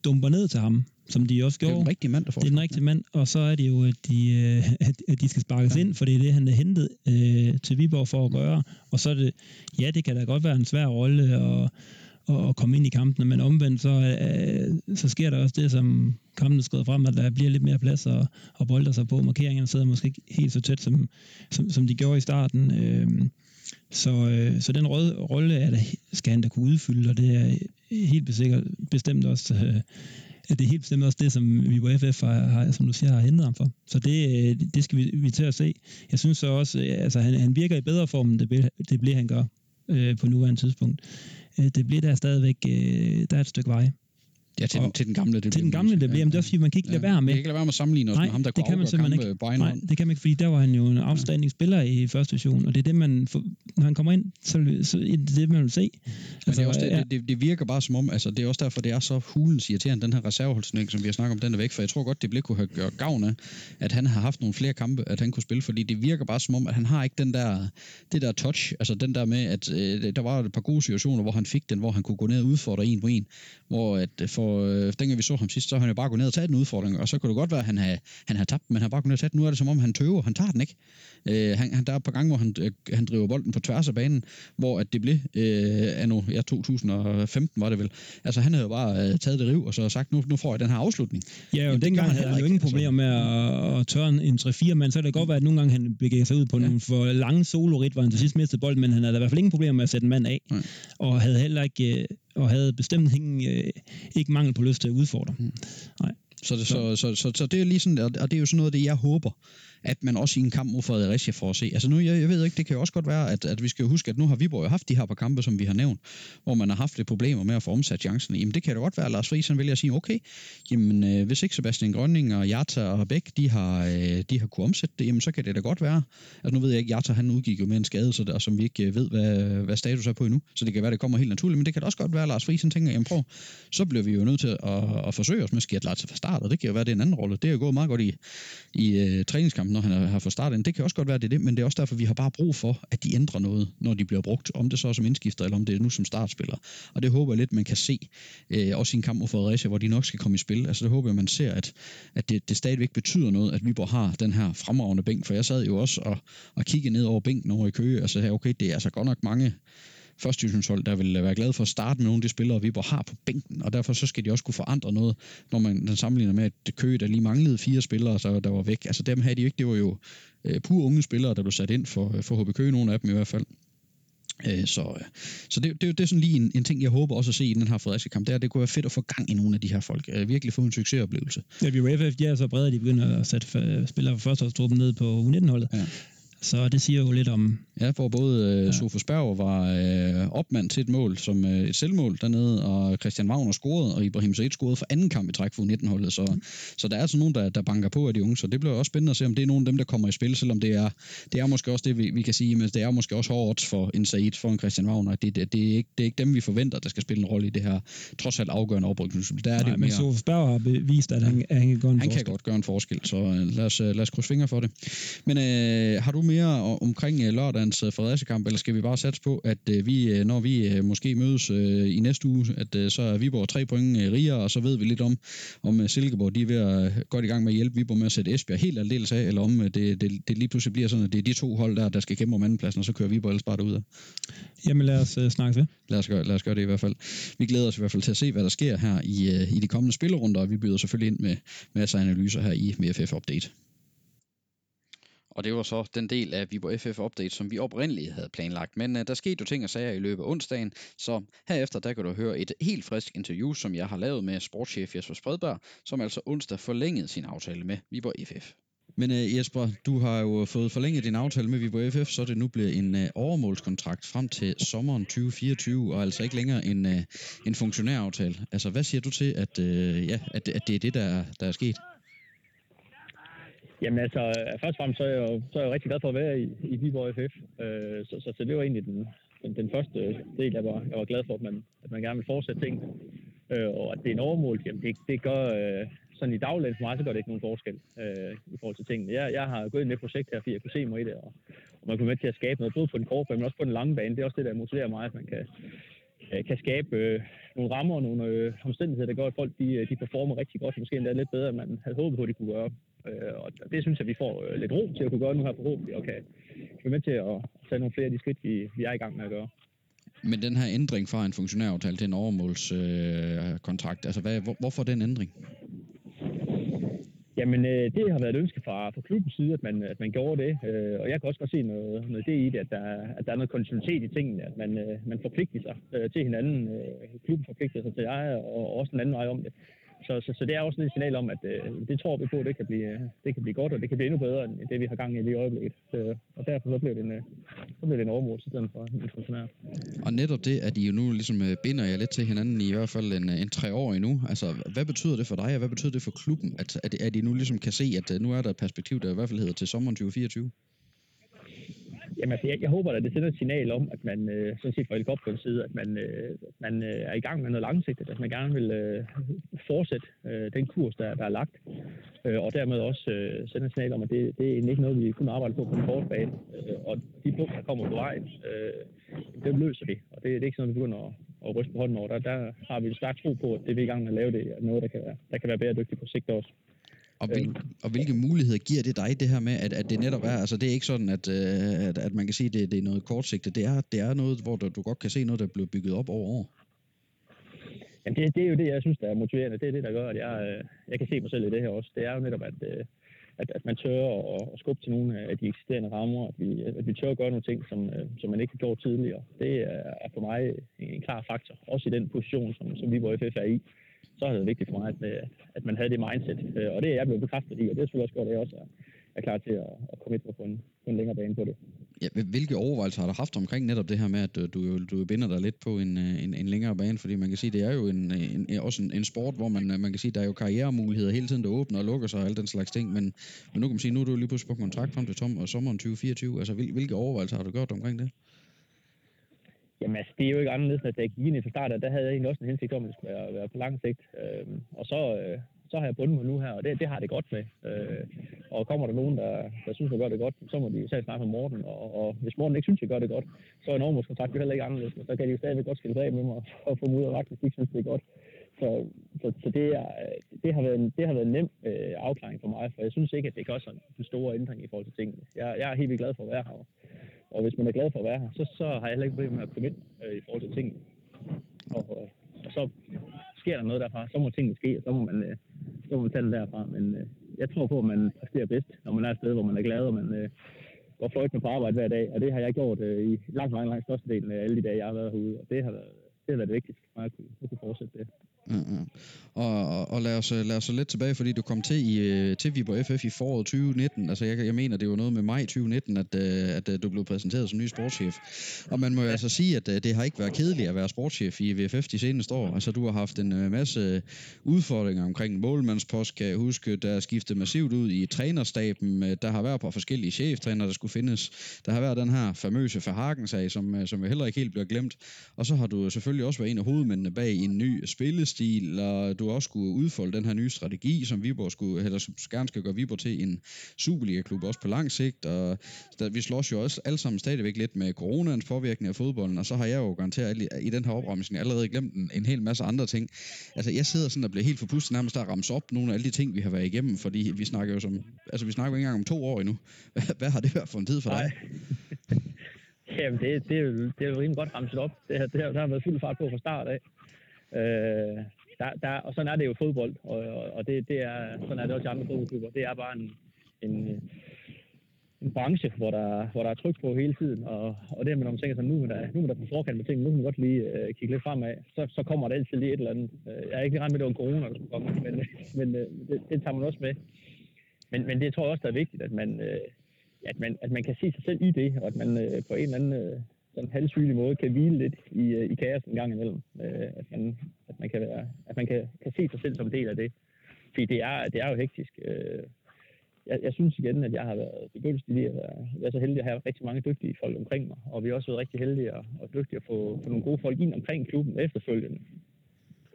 dumper ned til ham, som de også gjorde. Det er den rigtige mand, der får Det er den rigtige mand, og så er det jo, at de, øh, at de skal sparkes ja. ind, for det er det, han er hentet øh, til Viborg for at gøre. Og så er det, ja, det kan da godt være en svær rolle at, at komme ind i kampene, men omvendt, så, øh, så sker der også det, som kampene skrider frem, at der bliver lidt mere plads og, og bolder sig på. Markeringerne sidder måske ikke helt så tæt, som, som, som de gjorde i starten. Øh, så, øh, så den røde rolle er der, skal han da kunne udfylde, og det er helt besikkert, bestemt også, øh, det er helt bestemt også det, som vi på FF har, har, som du siger, har hentet ham for. Så øh, det, det skal vi, vi til at se. Jeg synes så også, øh, altså han, han virker i bedre form, end det, det bliver han gør øh, på nuværende tidspunkt. Øh, det bliver der stadigvæk, øh, der er et stykke vej. Ja, til, den, til den gamle det Til den gamle det ja, det er også fordi, man kan ikke lade være med. Man kan ikke lade være med at sammenligne os Nej, med ham, der det kan man simpelthen ikke. Nej, det kan man ikke, fordi der var han jo en afstanding spiller i første division, og det er det, man, når han kommer ind, så, så det er det, man vil se. Altså, det, er også det, ja. det, det, virker bare som om, altså det er også derfor, det er så hulens irriterende, den her reserveholdsning, som vi har snakket om, den er væk, for jeg tror godt, det blev kunne have gjort gavn af, at han har haft nogle flere kampe, at han kunne spille, fordi det virker bare som om, at han har ikke den der, det der touch, altså den der med, at øh, der var et par gode situationer, hvor han fik den, hvor han kunne gå ned og udfordre en på en, hvor at øh, for, øh, dengang vi så ham sidst, så har han jo bare gået ned og taget den udfordring, og så kunne det godt være, at han har, han har tabt, men han har bare gået ned og taget den. Nu er det som om, han tøver, han tager den ikke. Øh, han, han, der er et par gange, hvor han, øh, han driver bolden på tværs af banen, hvor at det blev øh, anno, ja, 2015 var det vel. Altså han havde jo bare øh, taget det riv, og så sagt, nu, nu får jeg den her afslutning. Ja, og Jamen, dengang havde han jo ingen problemer med at, at tørre en 3-4 mand, så er det godt være, at nogle gange han begiver sig ud på ja. nogle for lange solo hvor han til sidst mistede bolden, men han havde i hvert fald ingen problemer med at sætte en mand af, Nej. og havde heller ikke, øh, og havde bestemt ingen, øh, ikke mangel på lyst til at udfordre. Mm. Nej. Så, det, så, så, så, så det er lige sådan, og det er jo sådan noget af det, jeg håber, at man også i en kamp mod Fredericia får at se. Altså nu, jeg, jeg ved ikke, det kan jo også godt være, at, at vi skal huske, at nu har Viborg jo haft de her par kampe, som vi har nævnt, hvor man har haft det problemer med at få omsat chancen. Jamen det kan da godt være, at Lars Friis vælger at sige, okay, jamen øh, hvis ikke Sebastian Grønning og Jata og Bæk, de har, øh, de har kunne omsætte det, jamen så kan det da godt være. Altså nu ved jeg ikke, Jata han udgik jo med en skade, så der, som vi ikke øh, ved, hvad, hvad status er på endnu. Så det kan være, det kommer helt naturligt, men det kan da også godt være, at Lars Friis tænker, jamen prøv, så bliver vi jo nødt til at, at forsøge os med Skjert Lars fra start, og det kan jo være, det er en anden rolle. Det er jo gået meget godt i, i uh, træningskampen, når han har her start starten. Det kan også godt være, det er det, men det er også derfor, vi har bare brug for, at de ændrer noget, når de bliver brugt. Om det så er som indskifter, eller om det er nu som startspiller. Og det håber jeg lidt, man kan se, øh, også i en kamp mod Fredericia, hvor de nok skal komme i spil. Altså det håber jeg, man ser, at, at det, det stadigvæk betyder noget, at Viborg har den her fremragende bænk. For jeg sad jo også og, og kiggede ned over bænken over i Køge, altså her, okay, det er altså godt nok mange første divisionshold, der vil være glade for at starte med nogle af de spillere, Viborg har på bænken, og derfor så skal de også kunne forandre noget, når man den sammenligner med, at Køge, der lige manglede fire spillere, så der var væk. Altså dem havde de ikke, det var jo øh, pure unge spillere, der blev sat ind for, for HB Køge, nogle af dem i hvert fald. Øh, så så det, det, det er sådan lige en, en ting, jeg håber også at se i den her Fredericia kamp, det er, det kunne være fedt at få gang i nogle af de her folk. Øh, virkelig få en succesoplevelse. Ja, vi FF, de er så brede, at de begynder at sætte spillere fra førsteårstruppen ned på U19-holdet. Ja. Så det siger jo lidt om... Ja, hvor både øh, ja. Sofus Berg var øh, opmand til et mål, som øh, et selvmål dernede, og Christian Wagner scorede, og Ibrahim Said scorede for anden kamp i træk for 19-holdet. Så, mm. så der er altså nogen, der, der banker på af de unge, så det bliver også spændende at se, om det er nogen af dem, der kommer i spil, selvom det er, det er måske også det, vi, vi kan sige, men det er måske også hårdt for en Said, for en Christian Wagner. Det, det, det, er ikke, det er ikke dem, vi forventer, der skal spille en rolle i det her trods alt afgørende oprykningsspil. Der er Nej, det mere... men Sofus Berg har bevist, at han, han kan gøre en Han forskel. kan godt gøre en forskel, så øh, lad os, lad os krydse fingre for det. Men øh, har du mere omkring omkring lørdagens øh, Fredericia-kamp, eller skal vi bare satse på, at øh, vi, øh, når vi måske mødes i næste uge, at så er Viborg tre point rigere, og så ved vi lidt om, om Silkeborg de er ved at godt i gang med at hjælpe Viborg med at sætte Esbjerg helt aldeles af, eller om det, det, det lige pludselig bliver sådan, at det er de to hold der, der skal kæmpe om andenpladsen, og så kører Viborg ellers bare derud af. Jamen lad os uh, snakke ved. Lad os, gøre, lad os gøre det i hvert fald. Vi glæder os i hvert fald til at se, hvad der sker her i, i de kommende spillerunder, og vi byder selvfølgelig ind med masser af analyser her i MFF Update. Og det var så den del af Viborg FF Update, som vi oprindeligt havde planlagt. Men uh, der skete jo ting og sager i løbet af onsdagen, så herefter der kan du høre et helt frisk interview, som jeg har lavet med sportschef Jesper Spredberg, som altså onsdag forlængede sin aftale med Viborg FF. Men uh, Jesper, du har jo fået forlænget din aftale med Viborg FF, så det nu bliver en uh, overmålskontrakt frem til sommeren 2024, og altså ikke længere en, uh, en funktionæraftale. Altså, hvad siger du til, at, uh, ja, at, at det er det, der, der er sket? Jamen altså, først og fremmest så er jeg jo, så er jeg rigtig glad for at være i, i Viborg FF. Øh, så, så, så det var egentlig den, den, den første del, jeg var, jeg var glad for, at man, at man gerne vil fortsætte ting. Øh, og at det er en overmål, jamen det, det gør, øh, sådan i dagligdagen for mig, så gør det ikke nogen forskel øh, i forhold til tingene. Jeg, jeg har gået ind i det projekt her, fordi jeg kunne se mig i det, og, og man kunne med til at skabe noget, både på den korte bane, men også på den lange bane. Det er også det, der motiverer mig, at man kan, øh, kan skabe øh, nogle rammer og nogle øh, omstændigheder, der gør, at folk de, øh, de performer rigtig godt, måske endda lidt bedre, end man havde håbet på, at de kunne gøre. Øh, og det synes jeg, vi får øh, lidt ro til at kunne gøre nu her forhåbentlig, og kan være med til at tage nogle flere af de skridt, vi, vi er i gang med at gøre. Men den her ændring fra en funktionæraftale til en overmålskontrakt, øh, altså hvad, hvor, hvorfor den ændring? Jamen, øh, det har været et ønske fra, fra klubbens side, at man, at man gjorde det. Øh, og jeg kan også godt se noget, noget det i det, at der, at der er noget kontinuitet i tingene, at man, øh, man forpligter sig øh, til hinanden. Øh, klubben forpligter sig til jer, og også en anden vej om det. Så, så, så det er også et signal om, at øh, det tror vi på, at det kan, blive, øh, det kan blive godt, og det kan blive endnu bedre end det, vi har gang i lige i øjeblikket. Så, og derfor så bliver det en, øh, så bliver det en overmål i stedet for en funktionær. Og netop det, at I jo nu ligesom øh, binder jer lidt til hinanden i hvert fald en, øh, en tre år endnu. Altså, hvad betyder det for dig, og hvad betyder det for klubben, at, at, at I nu ligesom kan se, at nu er der et perspektiv, der i hvert fald hedder til sommeren 2024? Jamen, altså, jeg, jeg håber, at det sender et signal om, at man, øh, sådan set fra helikopterens side, at man, øh, man øh, er i gang med noget langsigtet, at man gerne vil øh, fortsætte øh, den kurs, der, der er lagt, øh, og dermed også øh, sende et signal om, at det, det er ikke noget, vi kun arbejder på på den korte bane, øh, og de punkter, der kommer på vejen, øh, dem løser vi, og det, det er ikke sådan, at vi begynder at, at ryste på hånden over. Der, der har vi en stærk tro på, at det vi er i gang med at lave, det er noget, der kan, være, der kan være bæredygtigt på sigt også. Og, hvil, og hvilke muligheder giver det dig, det her med, at, at det netop er, altså det er ikke sådan, at, øh, at, at man kan sige, at det, det er noget kortsigtet. Det er, det er noget, hvor du, du godt kan se noget, der er blevet bygget op over år. Jamen det, det er jo det, jeg synes, der er motiverende. Det er det, der gør, at jeg, øh, jeg kan se mig selv i det her også. Det er jo netop, at, øh, at, at man tør at, at skubbe til nogle af de eksisterende rammer, at vi, at vi tør at gøre nogle ting, som, som man ikke har gjort tidligere. Det er for mig en klar faktor, også i den position, som, som vi på FF er i så har det været vigtigt for mig, at, øh, at man havde det mindset. Øh, og det er jeg blevet bekræftet i, og det er selvfølgelig også godt, at jeg også er, er klar til at, at komme ind på en, på en længere bane på det. Ja, hvilke overvejelser har du haft omkring netop det her med, at du, du, du binder dig lidt på en, en, en længere bane? Fordi man kan sige, det er jo en, en, også en, en sport, hvor man, man kan sige, der er jo karrieremuligheder hele tiden, der åbner og lukker sig og alle den slags ting. Men, men nu kan man sige, nu er du lige pludselig på kontrakt frem til tom, og sommeren 2024. Altså, hvilke overvejelser har du gjort omkring det? Jamen altså, det er jo ikke anderledes, at da jeg gik ind i fra start, der havde jeg egentlig også en hensigt om, at det skulle være, være på lang sigt. Øh, og så, øh, så har jeg bundet mig nu her, og det, det har det godt med. Øh, og kommer der nogen, der, der synes, at gør det godt, så må de selv snakke med Morten. Og, og hvis Morten ikke synes, at jeg gør det godt, så er en kontakt jo heller ikke anderledes. Så kan de jo stadigvæk godt skille af med mig og få mig ud af vagt, hvis de ikke synes, det er godt. Så, så, så det, er, øh, det, har været en, det har været en nem øh, afklaring for mig, for jeg synes ikke, at det gør sådan en stor ændring i forhold til tingene. Jeg, jeg er helt vildt glad for at være her. Og hvis man er glad for at være her, så, så har jeg heller ikke problemer med at komme ind øh, i forhold til tingene. Og, øh, og så sker der noget derfra, så må tingene ske, og så må man, øh, så må man tage det derfra. Men øh, jeg tror på, at man præsterer bedst, når man er et sted, hvor man er glad, og man, øh, går fløjtende på arbejde hver dag, og det har jeg gjort øh, i langt, langt, langt størstedelen af alle de dage, jeg har været herude, og det har været, det har været det vigtigste at kunne, at kunne fortsætte det. Ja, ja. Og, og lad, os, lad os så lidt tilbage, fordi du kom til, i, øh, til Viborg FF i foråret 2019. Altså, jeg, jeg mener, det var noget med maj 2019, at, øh, at, at du blev præsenteret som ny sportschef. Og man må jo ja. altså sige, at det har ikke været kedeligt at være sportschef i VFF de seneste år. Altså, du har haft en masse udfordringer omkring målmandspost, kan jeg huske. Der er skiftet massivt ud i trænerstaben. Der har været på forskellige cheftræner, der skulle findes. Der har været den her famøse Verhagen-sag, som, som heller ikke helt bliver glemt. Og så har du selvfølgelig også været en af hovedmændene bag en ny spillestil og du også skulle udfolde den her nye strategi, som Viborg skulle, eller som gerne skal gøre Viborg til en Superliga-klub, også på lang sigt, og der, vi slås jo også alle sammen stadigvæk lidt med coronaens påvirkning af fodbolden, og så har jeg jo garanteret i den her opremsning allerede glemt en, en hel masse andre ting. Altså, jeg sidder sådan og bliver helt forpustet nærmest der rammes op nogle af alle de ting, vi har været igennem, fordi vi snakker jo som, altså vi snakker jo ikke engang om to år endnu. Hvad har det været for en tid for dig? Jamen, det, det, er jo, det er jo rimelig godt ramset op. Det, det, det har været fuld fart på fra start af. Øh, der, der, og sådan er det jo fodbold, og, og det, det er, sådan er det også i andre fodboldklubber. Det er bare en, en, en branche, hvor der, hvor der er tryk på hele tiden, og, og det med, når man tænker sådan, nu er der, nu er der på forkant med ting, nu kan man godt lige øh, kigge lidt fremad, så, så kommer der altid lige et eller andet. Øh, jeg er ikke lige med, at det var corona, der skulle komme, men, men øh, det, det, tager man også med. Men, men det tror jeg også, der er vigtigt, at man, øh, at man, at man kan se sig selv i det, og at man øh, på en eller anden øh, sådan halvsygelig måde kan hvile lidt i, øh, i kaos en gang imellem. Øh, at man, at man, kan, være, at man kan, kan se sig selv som en del af det. Fordi det er, det er jo hektisk. Øh, jeg, jeg synes igen, at jeg har været begyndt i at være, er så heldig at have rigtig mange dygtige folk omkring mig. Og vi har også været rigtig heldige og, og dygtige at få, få nogle gode folk ind omkring klubben efterfølgende.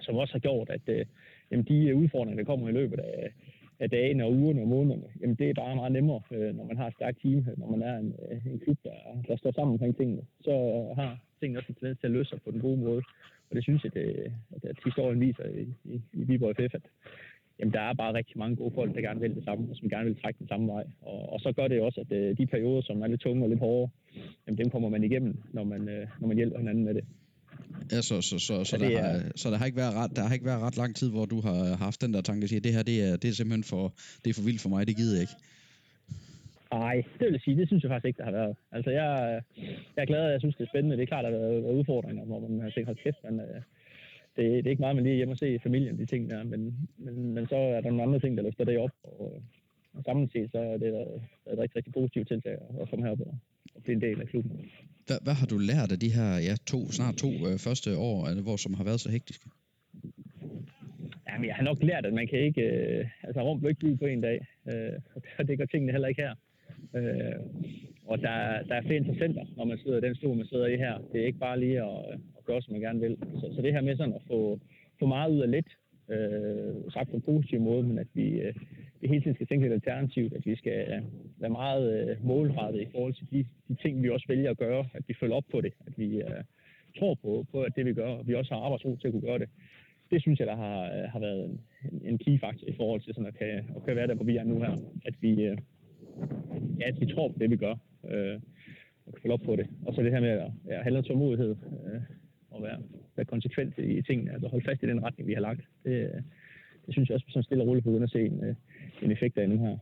Som også har gjort, at øh, jamen, de øh, udfordringer, der kommer i løbet af, af dagen og ugerne og månederne, jamen det er bare meget nemmere, øh, når man har et stærkt team, øh, når man er en, øh, en klub, der, der står sammen omkring tingene. Så har tingene også en tendens til at løse sig på den gode måde. Og det synes jeg, at, at historien viser i, i, i Viborg FF, at jamen, der er bare rigtig mange gode folk, der gerne vil det samme, og som gerne vil trække den samme vej. Og, og så gør det også, at de perioder, som er lidt tunge og lidt hårde, jamen, dem kommer man igennem, når man, når man hjælper hinanden med det. Ja, så, så, så, så, der, har, så der har ikke været ret, der har ikke været ret lang tid, hvor du har haft den der tanke at sige, at det her, det er, det er simpelthen for, det er for vildt for mig, det gider jeg ikke. Nej, det vil sige, det synes jeg faktisk ikke, der har været. Altså, jeg, jeg er glad, at jeg synes, det er spændende. Det er klart, at der har været udfordringer, hvor man har tænkt, hold kæft, men, øh, det, det er ikke meget, man lige hjemme og se familien, de ting der, men, men, men så er der nogle andre ting, der løfter det op, og, og samlet set, så er det et, et rigtig, rigtig positivt tiltag at komme herop og blive en del af klubben. Hvad, hvad har du lært af de her ja, to, snart to øh, første år, altså, hvor som har været så hektiske? Jamen, jeg har nok lært, at man kan ikke... Øh, altså, Rom blev ikke bygget på en dag, øh, og det gør tingene heller ikke her. Øh, og der, der er flere interessenter, når man sidder i den stol, man sidder i her. Det er ikke bare lige at, at gøre, som man gerne vil. Så, så det her med sådan at få, få meget ud af lidt, øh, sagt på en positiv måde, men at vi, øh, vi hele tiden skal tænke lidt alternativt, at vi skal øh, være meget øh, målrettet i forhold til de, de ting, vi også vælger at gøre, at vi følger op på det, at vi øh, tror på, på, at det vi gør, og vi også har arbejdsro til at kunne gøre det. Det synes jeg, der har, øh, har været en, en key faktor i forhold til sådan at kan, at kan være der, hvor vi er nu her. At vi, øh, ja, at vi tror på det, vi gør, øh, og kan følge op på det. Og så det her med at ja, have noget tålmodighed, øh, og være, være konsekvent i tingene, altså holde fast i den retning, vi har lagt. Det, øh, det synes jeg også, som stille og roligt begynder at se en, en effekt af nu her.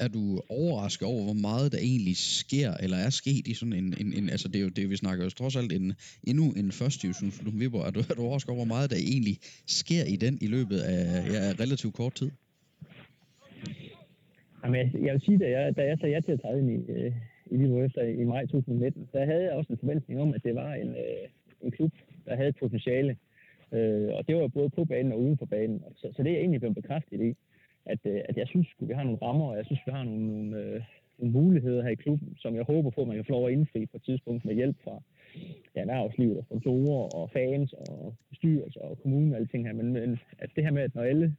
Er du overrasket over, hvor meget der egentlig sker, eller er sket i sådan en, en, en altså det er jo det, vi snakker jo trods alt en, endnu en første division Viborg. Er du, er du overrasket over, hvor meget der egentlig sker i den i løbet af ja, relativt kort tid? Jamen, jeg, jeg vil sige, da jeg, da jeg sagde ja til at træde ind i, øh, i Viborg efter i maj 2019, så havde jeg også en forventning om, at det var en, øh, en klub, der havde potentiale. Øh, og det var både på banen og uden for banen. Så, så det er jeg egentlig blevet bekræftet i, at, øh, at jeg synes, at vi har nogle rammer, og jeg synes, vi har nogle, nogle, øh, nogle muligheder her i klubben, som jeg håber på, at man kan få lov at indfri på et tidspunkt med hjælp fra ja, erhvervslivet og sponsorer og fans og bestyrelser og kommunen og alle ting her. Men, men at det her med, at når alle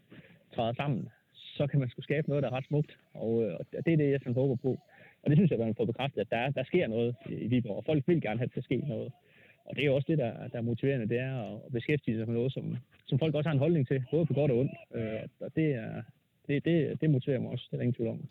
træder sammen, så kan man skulle skabe noget, der er ret smukt. Og, øh, og det er det, jeg sådan håber på. Og det synes jeg, at man får bekræftet, at der, der sker noget i Viborg, og folk vil gerne have, at der sker noget. Og det er også det, der, der er motiverende, det er at beskæftige sig med noget, som, som folk også har en holdning til, både på godt og ondt. Øh, og det, er, det, det, det motiverer mig også, det er der ingen tvivl om.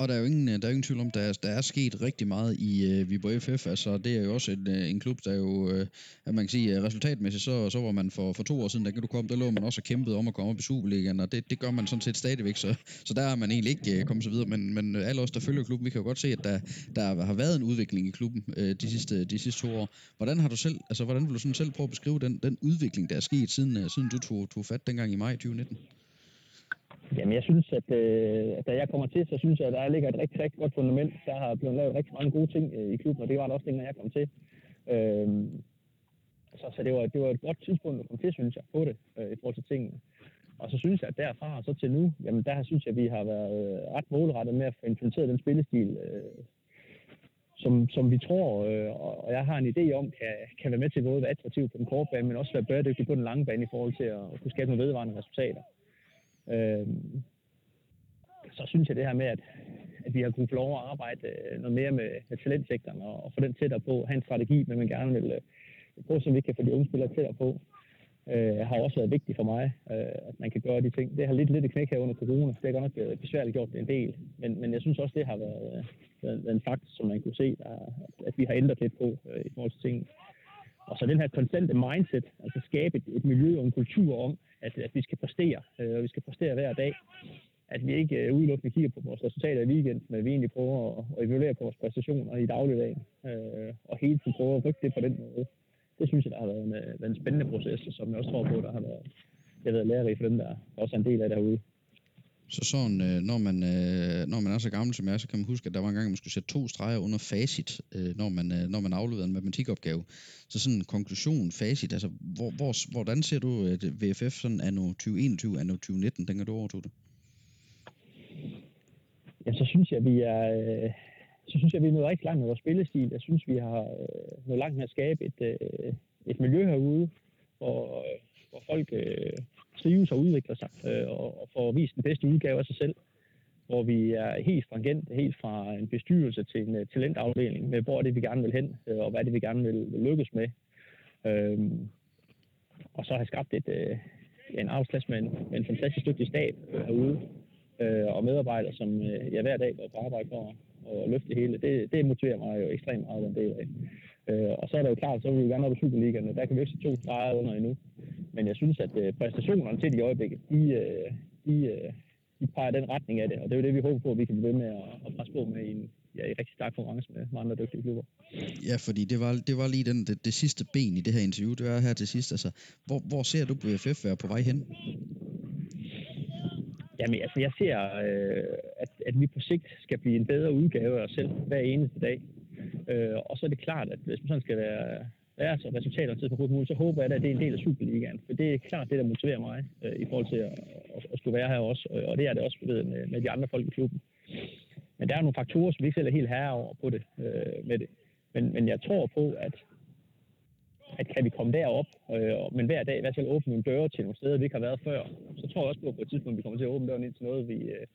Og der er jo ingen, øh, der er ingen tvivl om, der er, der er sket rigtig meget i uh, Viborg FF. Altså, det er jo også en, øh, en klub, der jo, uh, at man kan sige, uh, resultatmæssigt, så, så var man for, for to år siden, da du kom, der lå man også og kæmpede om at komme op i Superligaen, og det, det gør man sådan set stadigvæk, så, så der er man egentlig ikke uh, kommet så videre. Men, men alle os, der følger klubben, vi kan jo godt se, at der, der har været en udvikling i klubben uh, de, sidste, de sidste to år. Hvordan har du selv, altså hvordan vil du sådan selv prøve at beskrive den, den udvikling, der er sket, siden, uh, siden du tog, tog fat dengang i maj 2019? Jamen, jeg synes, at, øh, at da jeg kommer til, så synes jeg, at der ligger et rigtig, rigtig godt fundament. Der har blevet lavet rigtig mange gode ting øh, i klubben, og det var der også dengang, jeg kom til. Øh, så, så det, var, det var et godt tidspunkt at komme til, synes jeg, på det, øh, i forhold til tingene. Og så synes jeg, at derfra og så til nu, jamen der synes jeg, at vi har været øh, ret målrettet med at få implementeret den spillestil, øh, som, som vi tror, øh, og jeg har en idé om, kan, kan være med til både at være attraktiv på den korte bane, men også være bæredygtig på den lange bane i forhold til at, at kunne skabe nogle vedvarende resultater. Øh, så synes jeg det her med, at, at vi har kunnet få lov at arbejde øh, noget mere med, med talentsektoren og, og få den tættere på, have en strategi, men man gerne vil øh, prøve, så vi kan få de unge spillere tættere på, øh, har også været vigtigt for mig, øh, at man kan gøre de ting. Det har lidt lidt et knæk her under corona, det har godt nok øh, besværligt gjort en del, men, men jeg synes også, det har været, øh, været en faktor, som man kunne se, der, at vi har ændret lidt på øh, i forhold til tingene. Og så den her konstante mindset, altså skabe et, et miljø og en kultur om, at, at vi skal præstere, øh, og vi skal præstere hver dag. At vi ikke øh, udelukkende kigger på vores resultater i weekenden, men vi egentlig prøver at, at evaluere på vores præstationer i dagligdagen, øh, og hele tiden prøver at rykke det på den måde. Det synes jeg, der har været en, øh, været en spændende proces, som jeg også tror på, der har været, jeg ved, lærerigt for dem, der også er en del af derude. Så sådan, øh, når, man, øh, når man er så gammel som jeg er, så kan man huske, at der var en gang, man skulle sætte to streger under facit, øh, når, man, øh, når man afleverede en matematikopgave. Så sådan en konklusion, facit, altså hvor, hvor, hvordan ser du at VFF sådan anno 2021, anno 2019, dengang du overtog det? Ja, så synes jeg, vi er, øh, så synes jeg, vi er nået rigtig langt med vores spillestil. Jeg synes, vi har øh, nået langt med at skabe et, øh, et miljø herude, hvor, øh, hvor folk øh, trives og udvikler sig, øh, og, og får vist den bedste udgave af sig selv. Hvor vi er helt stringent, helt fra en bestyrelse til en uh, talentafdeling, med hvor er det, vi gerne vil hen, øh, og hvad er det, vi gerne vil, vil lykkes med. Øh, og så har skabt et, øh, en arbejdsplads med en, med en fantastisk dygtig stab øh, herude, øh, og medarbejdere, som øh, jeg hver dag går på arbejde for og løfte det hele. Det, det motiverer mig jo ekstremt meget, den del af. Øh, og så er det jo klart, så vil vi gerne op i Superligaen, der kan vi ikke se to streger under endnu. Men jeg synes, at øh, præstationerne til de øjeblikket, de, øh, de, øh, de peger den retning af det, og det er jo det, vi håber på, at vi kan blive ved med at, at presse på med i en ja, i rigtig stærk konkurrence med, med andre dygtige klubber. Ja, fordi det var, det var lige den, det, det sidste ben i det her interview, det var her til sidst. Altså, hvor, hvor ser du BFF være på vej hen? Jamen, altså, jeg ser, øh, at, at vi på sigt skal blive en bedre udgave af os selv hver eneste dag. Øh, og så er det klart, at hvis man sådan skal være, være så resultater til på muligt, så håber jeg, at det er en del af Superligaen. For det er klart det, der motiverer mig øh, i forhold til at, at, at skulle være her også. Og det er det også ved, med, med de andre folk i klubben. Men der er nogle faktorer, som vi ikke selv er helt herre over på det, øh, med det. Men, men jeg tror på, at, at kan vi komme derop, øh, men hver dag i hvert fald åbne nogle døre til nogle steder, vi ikke har været før, så tror jeg også på, at på et tidspunkt, vi kommer til at åbne døren ind til noget, vi, øh,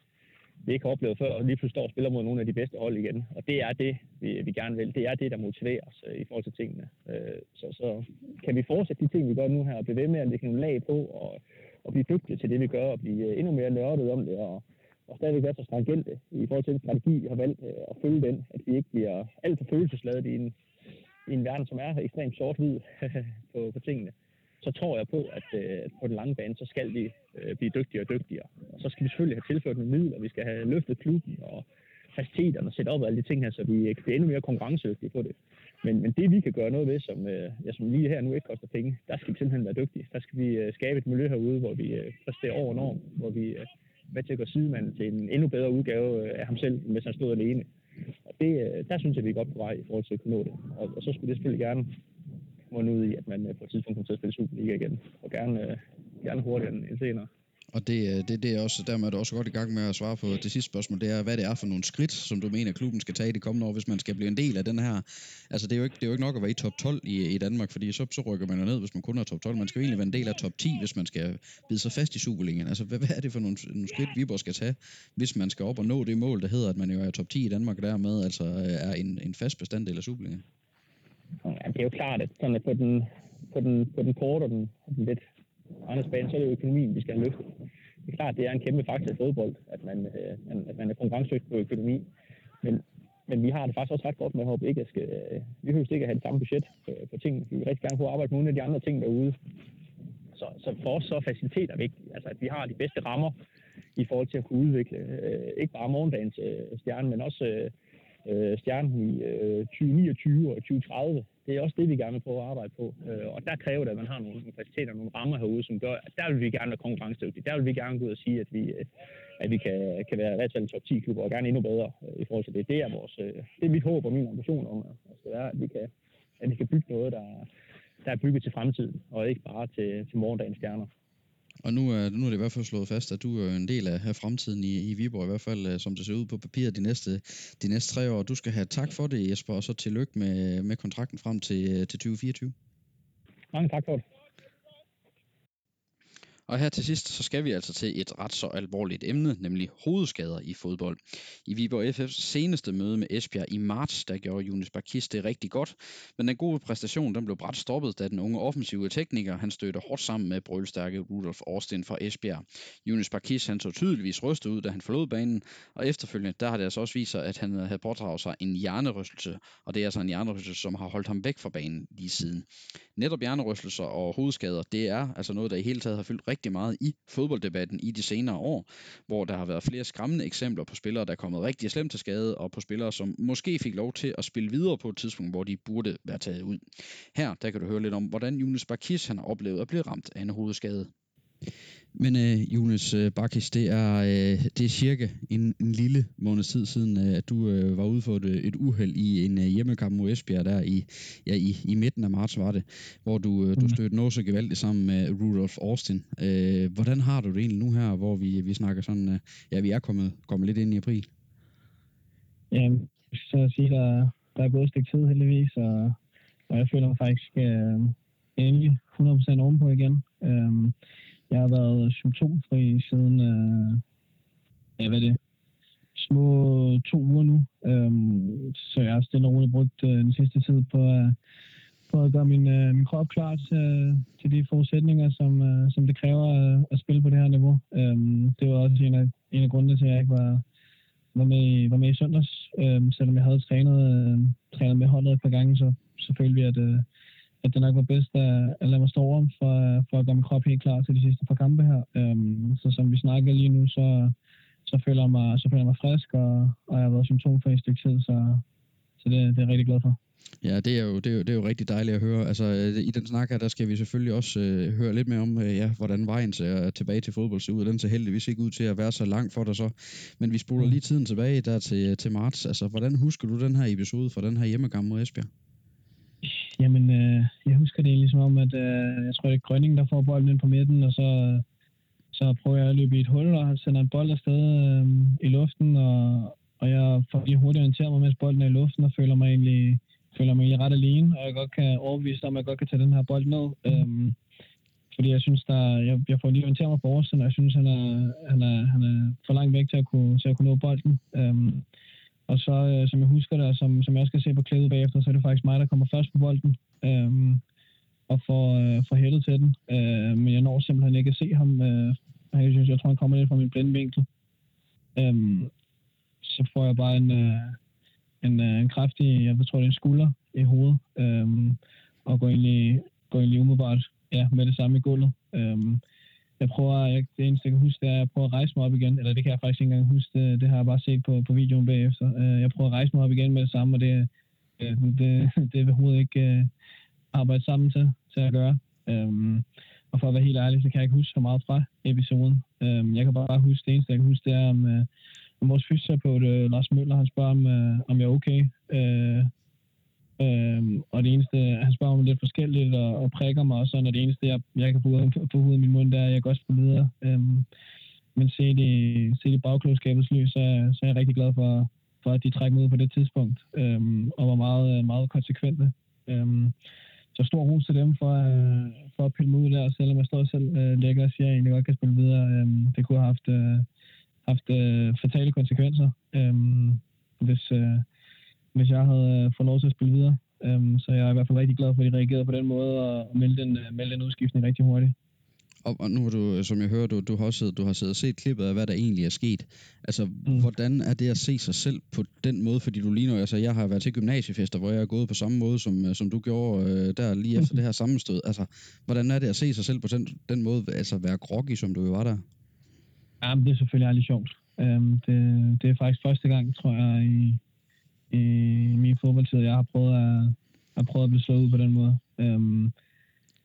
vi ikke har oplevet før, og lige pludselig står og spiller mod nogle af de bedste hold igen. Og det er det, vi, vi gerne vil. Det er det, der motiverer os øh, i forhold til tingene. Øh, så, så kan vi fortsætte de ting, vi gør nu her, og blive ved med at lægge nogle lag på, og, og blive dygtige til det, vi gør, og blive øh, endnu mere nørdet om det, og, og stadigvæk være så stringente i forhold til den strategi, vi har valgt øh, at følge den, at vi ikke bliver alt for følelsesladet i en, i en verden, som er ekstremt sort-hvid på, på tingene så tror jeg på, at øh, på den lange bane, så skal vi øh, blive dygtigere og dygtigere. Og så skal vi selvfølgelig have tilført nogle midler, vi skal have løftet klubben og faciliteterne og sætte op og alle de ting her, så vi øh, kan blive endnu mere konkurrencedygtige på det. Men, men det vi kan gøre noget ved, som, øh, ja, som lige her nu ikke koster penge, der skal vi simpelthen være dygtige. Der skal vi øh, skabe et miljø herude, hvor vi øh, præsterer over norm, hvor vi øh, med til at gøre sidemanden til en endnu bedre udgave øh, af ham selv, hvis han stod alene. Og det, øh, der synes jeg, vi er godt på vej i forhold til at kunne nå det. Og, og så skulle det selvfølgelig gerne munde ud i, at man øh, på et tidspunkt kommer til at spille Superliga igen, og gerne, øh, gerne hurtigere end senere. Og det, øh, det, det er også, dermed er du også godt i gang med at svare på det sidste spørgsmål, det er, hvad det er for nogle skridt, som du mener, klubben skal tage i det kommende år, hvis man skal blive en del af den her. Altså, det er jo ikke, det er jo ikke nok at være i top 12 i, i Danmark, fordi så, så rykker man jo ned, hvis man kun er top 12. Man skal jo egentlig være en del af top 10, hvis man skal bide sig fast i Superligaen. Altså, hvad, hvad er det for nogle, nogle skridt, Viborg skal tage, hvis man skal op og nå det mål, der hedder, at man jo er top 10 i Danmark, og dermed altså øh, er en, en fast bestanddel af Superligaen? Ja, det er jo klart, at sådan på den, på den, på den korte og den, den lidt anderledes bane, så er det jo økonomien, vi skal have løftet. det er klart, det er en kæmpe faktor i fodbold, at man, øh, at man er konkurrencedygtig på økonomi. Men, men vi har det faktisk også ret godt med at håbe ikke at skal, øh, vi behøver ikke at have det samme budget øh, på ting. Vi vil rigtig gerne kunne arbejde med nogle af de andre ting derude. Så, så for os så er faciliteter vigtigt. Altså at vi har de bedste rammer i forhold til at kunne udvikle øh, ikke bare morgendagens øh, stjerne, men også øh, øh stjernen i øh, 2029 og 2030 det er også det, vi gerne vil prøve at arbejde på. Øh, og der kræver det, at man har nogle faciliteter, nogle rammer herude, som gør, at der vil vi gerne være konkurrencedygtige. Der vil vi gerne gå ud og sige, at vi, øh, at vi kan, kan være i hvert fald top 10 klubber, og gerne endnu bedre øh, i forhold til det. Det er, vores, øh, det er mit håb og min ambition om, at, det er, at, vi kan, at vi kan bygge noget, der, der er bygget til fremtiden, og ikke bare til, til morgendagens stjerner. Og nu er, nu er det i hvert fald slået fast, at du er en del af, af fremtiden i, i Viborg, i hvert fald øh, som det ser ud på papiret de næste, de næste tre år. Du skal have tak for det, Jesper, og så tillykke med, med kontrakten frem til, øh, til 2024. Mange tak for det. Og her til sidst, så skal vi altså til et ret så alvorligt emne, nemlig hovedskader i fodbold. I Viborg FF's seneste møde med Esbjerg i marts, der gjorde Jonas Bakis det rigtig godt, men den gode præstation den blev bræt stoppet, da den unge offensive tekniker han stødte hårdt sammen med brølstærke Rudolf Austin fra Esbjerg. Jonas Bakis han så tydeligvis rystet ud, da han forlod banen, og efterfølgende der har det altså også vist sig, at han havde pådraget sig en hjernerystelse, og det er altså en hjernerystelse, som har holdt ham væk fra banen lige siden. Netop hjernerystelser og hovedskader, det er altså noget, der i hele taget har fyldt rigtig meget i fodbolddebatten i de senere år, hvor der har været flere skræmmende eksempler på spillere, der er kommet rigtig slemt til skade, og på spillere, som måske fik lov til at spille videre på et tidspunkt, hvor de burde være taget ud. Her der kan du høre lidt om, hvordan Jonas Barkis han har oplevet at blive ramt af en hovedskade. Men øh, Jonas øh, Bakis, det er, øh, det er cirka en, en lille måneds tid siden, øh, at du øh, var ude for et, et uheld i en øh, hjemmekamp mod Esbjerg der i, ja, i, i midten af marts var det, hvor du, øh, du mm. stødte noget så gevaldigt sammen med Rudolf Austin. Øh, hvordan har du det egentlig nu her, hvor vi, vi snakker sådan, øh, ja vi er kommet, kommet lidt ind i april? Jamen, så at sige, der, der er gået et stykke tid heldigvis, og, og jeg føler mig faktisk øh, endelig 100% ovenpå igen. Øh, jeg har været symptomfri siden, øh, ja, hvad er det, små to uger nu. Øhm, så jeg har stille og roligt brugt øh, den sidste tid på, øh, på at gøre min, øh, min krop klar til, til de forudsætninger, som, øh, som det kræver øh, at spille på det her niveau. Øhm, det var også en af, en af grundene til, at jeg ikke var, var, med, i, var med i søndags. Øhm, selvom jeg havde trænet, øh, trænet med holdet et par gange, så selvfølgelig at, øh, at det nok var bedst at, at lade mig stå over for, for at gøre min krop helt klar til de sidste par kampe her. Um, så som vi snakker lige nu, så, så, føler jeg mig, så føler jeg mig frisk, og, og jeg har været symptomfri i stykke tid, så, så det, det er jeg rigtig glad for. Ja, det er, jo, det, er jo, det er jo rigtig dejligt at høre. Altså, i den snak her, der skal vi selvfølgelig også øh, høre lidt mere om, øh, ja, hvordan vejen ser tilbage til fodbold ser ud. Den ser heldigvis ikke ud til at være så lang for dig så. Men vi spoler mm. lige tiden tilbage der til, til marts. Altså, hvordan husker du den her episode fra den her hjemmegang mod Esbjerg? Jamen, øh, jeg husker det ligesom om, at øh, jeg tror, det er Grønning, der får bolden ind på midten, og så, så prøver jeg at løbe i et hul, og sender en bold afsted øh, i luften, og, og jeg får lige hurtigt orienteret mig, mens bolden er i luften, og føler mig egentlig, føler mig egentlig ret alene, og jeg godt kan overbevise om, at jeg godt kan tage den her bold ned. Øh, fordi jeg synes, der, jeg, jeg får lige orienteret mig på oversiden, og jeg synes, han er, han er, han er for langt væk til at kunne, til at kunne nå bolden. Øh, og så, øh, som jeg husker det, og som, som jeg skal se på klædet bagefter, så er det faktisk mig, der kommer først på bolden. Øh, og får, øh, får hættet til den. Øh, men jeg når simpelthen ikke at se ham. Øh, jeg, synes, jeg tror, han kommer lidt fra min blinde vinkel. Øh, så får jeg bare en, øh, en, øh, en kraftig, jeg tror, det er en skulder i hovedet. Øh, og går egentlig, går egentlig umiddelbart ja, med det samme i gulvet. Øh, jeg prøver, jeg, det eneste, jeg kan huske, det er, at jeg prøver at rejse mig op igen. Eller det kan jeg faktisk ikke engang huske. Det, det har jeg bare set på, på videoen bagefter. Uh, jeg prøver at rejse mig op igen med det samme, og det, øh, det, det, det er overhovedet ikke uh, arbejde sammen til, til at gøre. Um, og for at være helt ærlig, så kan jeg ikke huske så meget fra episoden. Um, jeg kan bare huske, det eneste, jeg kan huske, det er, om, uh, om vores fysioterapeut, uh, Lars Møller, han spørger, om, uh, om jeg er okay. Øhm, og det eneste, han spørger mig lidt forskelligt og, og prikker mig og sådan, og det eneste, jeg, jeg kan få ud, få ud af min mund, det er, at jeg godt spille videre. Øhm, men se det, se det bagklodskabets lys, så, så er jeg rigtig glad for, for at de trækker mig ud på det tidspunkt, øhm, og var meget, meget konsekvente. Øhm, så stor ros til dem for, øh, for at pille mig ud der, selvom jeg står selv øh, lækker og siger, at jeg egentlig godt kan spille videre. Øhm, det kunne have haft, øh, haft øh, fatale konsekvenser, øhm, hvis, øh, hvis jeg havde øh, fået lov til at spille videre. Um, så jeg er i hvert fald rigtig glad for, at de reagerede på den måde og meldte en, uh, meldte en udskiftning rigtig hurtigt. Og, og nu har du, som jeg hører, du, du har også siddet, du har siddet og set klippet af, hvad der egentlig er sket. Altså, mm. hvordan er det at se sig selv på den måde? Fordi du lige nu, altså, jeg har været til gymnasiefester, hvor jeg er gået på samme måde, som, som du gjorde øh, der lige efter det her sammenstød. Altså, hvordan er det at se sig selv på den, den måde, altså være groggy, som du jo var der? Jamen, det er selvfølgelig aldrig sjovt. Um, det, det er faktisk første gang, tror jeg, i, i min fodboldtid, jeg har prøvet at, at, prøve at blive slået ud på den måde. Øhm,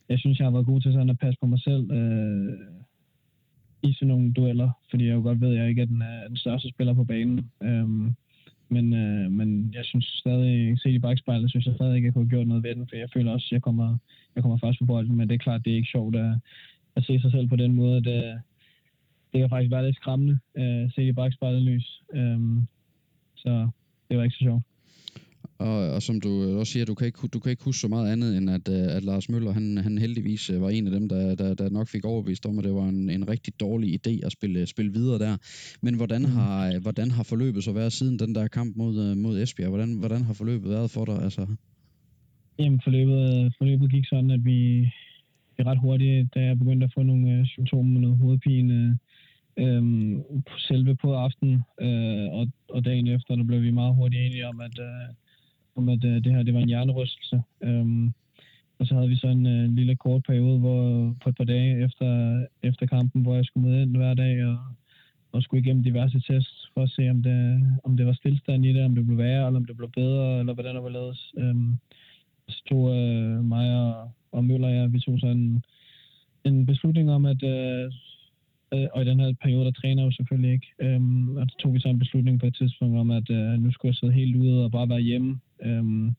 jeg synes, jeg har været god til sådan at passe på mig selv øh, i sådan nogle dueller, fordi jeg jo godt ved, at jeg ikke er den, er den største spiller på banen. Øhm, men, øh, men jeg synes stadig, set i bagspejlet, synes jeg stadig ikke, at jeg kunne have gjort noget ved den, for jeg føler også, at jeg kommer, jeg kommer først på bolden, men det er klart, det er ikke sjovt at, at se sig selv på den måde. Det, det kan faktisk være lidt skræmmende øh, set i bagspejlet lys. Øhm, så det var ikke så sjovt. Og, og som du også siger, du kan ikke, du kan ikke huske så meget andet, end at, øh, at Lars Møller, han, han heldigvis øh, var en af dem, der, der, der nok fik overbevist om, at det var en, en rigtig dårlig idé at spille, spille videre der. Men hvordan mm. har, hvordan har forløbet så været siden den der kamp mod, mod Esbjerg? Hvordan, hvordan har forløbet været for dig? Altså? Jamen, forløbet, forløbet gik sådan, at vi, vi ret hurtigt, da jeg begyndte at få nogle øh, symptomer med noget hovedpine, øh, Øhm, selve på aftenen øh, og, og dagen efter, der blev vi meget hurtigt enige om, at, øh, om at øh, det her det var en hjernerystelse. Øh, og så havde vi så en øh, lille kort periode hvor, på et par dage efter, efter kampen, hvor jeg skulle møde ind hver dag og, og skulle igennem diverse tests for at se, om det, om det var stillstand i det, om det blev værre, eller om det blev bedre, eller hvordan det var lavet. Øhm, så tog øh, mig og, og Møller, ja, vi tog sådan en, en beslutning om, at øh, Øh, og i den her periode, der træner jeg jo selvfølgelig ikke. Øhm, og så tog vi så en beslutning på et tidspunkt om, at øh, nu skulle jeg sidde helt ude og bare være hjemme, øhm,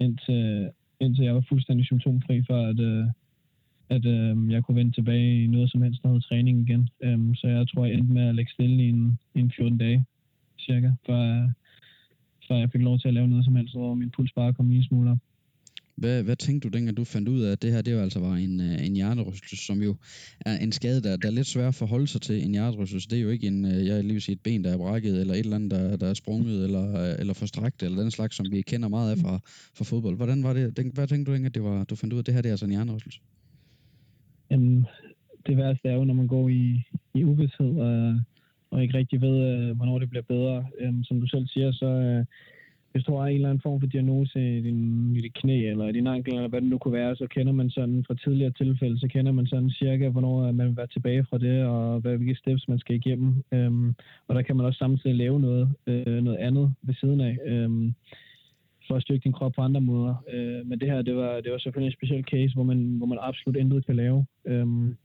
indtil, indtil jeg var fuldstændig symptomfri, for at, øh, at øh, jeg kunne vende tilbage i noget som helst, noget træning igen. Øhm, så jeg tror, jeg endte med at lægge stille i en, i en 14 dage, cirka, før, før jeg fik lov til at lave noget som helst, hvor min puls bare kom en smule op. Hvad, hvad tænkte du dengang du fandt ud af, at det her det jo altså var en, øh, en hjernerystelse, som jo er en skade, der, der er lidt svær at forholde sig til. En hjernerystelse, det er jo ikke en, øh, jeg lige vil sige, et ben, der er brækket, eller et eller andet, der, der er sprunget, eller, øh, eller forstrækt, eller den slags, som vi kender meget af fra, fra fodbold. Hvordan var det? Hvad tænkte du dengang, at det var, du fandt ud af, at det her det er altså en hjernerystelse? Jamen, det værste er jo, når man går i, i uvidshed, og, og ikke rigtig ved, hvornår det bliver bedre. Øhm, som du selv siger, så hvis du har en eller anden form for diagnose i, din, i dit knæ eller i din ankel, eller hvad det nu kunne være, så kender man sådan fra tidligere tilfælde, så kender man sådan cirka, hvornår man vil være tilbage fra det, og hvad, hvilke steps man skal igennem. Øhm, og der kan man også samtidig lave noget, øh, noget andet ved siden af, øhm, for at styrke din krop på andre måder. Øh, men det her, det var, det var selvfølgelig en speciel case, hvor man, hvor man absolut intet kan lave. Øhm,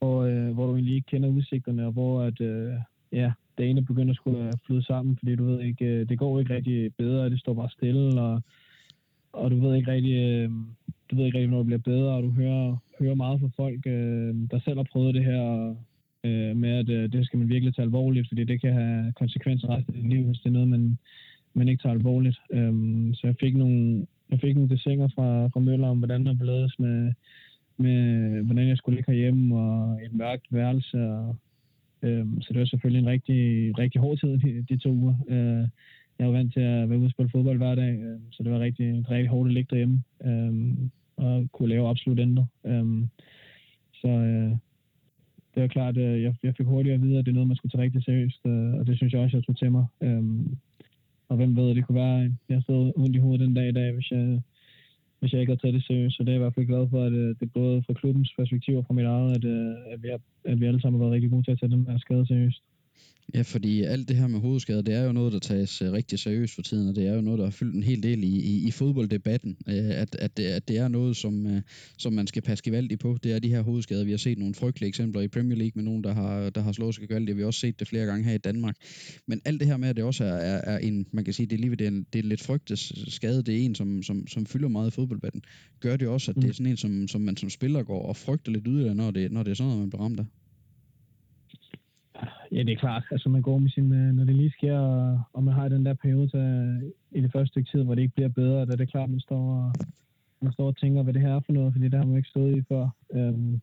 og øh, hvor du egentlig ikke kender udsigterne, og hvor at, øh, ja, dagene ene begynder at skulle øh, flyde sammen, fordi du ved ikke, øh, det går ikke rigtig bedre, det står bare stille, og, og du ved ikke rigtig, øh, du ved ikke rigtig, når det bliver bedre, og du hører, hører meget fra folk, der selv har prøvet det her, med at det skal man virkelig tage alvorligt, fordi det kan have konsekvenser resten af livet, hvis det er noget, man, man ikke tager alvorligt. Så jeg fik nogle, jeg fik nogle desinger fra, fra Møller om, hvordan der blev med, med, hvordan jeg skulle ligge herhjemme, og et mørkt værelse, og Øhm, så det var selvfølgelig en rigtig, rigtig hård tid, de, de to uger. Øh, jeg var vant til at være ude og spille fodbold hver dag, øh, så det var rigtig, rigtig hårdt at ligge derhjemme øh, og kunne lave absolut intet. Øh, så øh, det var klart, at jeg, jeg fik hurtigt at vide, at det er noget, man skulle tage rigtig seriøst, øh, og det synes jeg også, jeg tog til mig. Øh, og hvem ved, det kunne være, at jeg stod ondt i hovedet den dag i dag, hvis jeg, hvis jeg ikke havde taget det seriøst. Så det er jeg i hvert fald glad for, at øh, det er både fra klubbens perspektiv og fra mit eget, at, øh, at, vi, har, at vi alle sammen har været rigtig gode til at tage den her skade seriøst. Ja, fordi alt det her med hovedskader, det er jo noget, der tages uh, rigtig seriøst for tiden, og det er jo noget, der har fyldt en hel del i, i, i fodbolddebatten, uh, at, at, det, at det er noget, som, uh, som man skal passe gevaldigt på. Det er de her hovedskader. Vi har set nogle frygtelige eksempler i Premier League med nogen, der har, der har slået sig gevaldigt. Vi har også set det flere gange her i Danmark. Men alt det her med, at det også er, er, er en, man kan sige, det er lige det er, en, det er lidt frygtet skade, det er en, som, som, som fylder meget i fodbolddebatten, gør det også, at det er mm. sådan en, som, som man som spiller går og frygter lidt af, når det, når det er sådan noget, man bliver ramt af. Ja, det er klart. Altså, man går med sin, øh, når det lige sker, og, og man har den der periode til, øh, i det første stykke tid, hvor det ikke bliver bedre, da det er klart, man står og, man står og tænker, hvad det her er for noget, fordi det har man ikke stået i før. Øhm,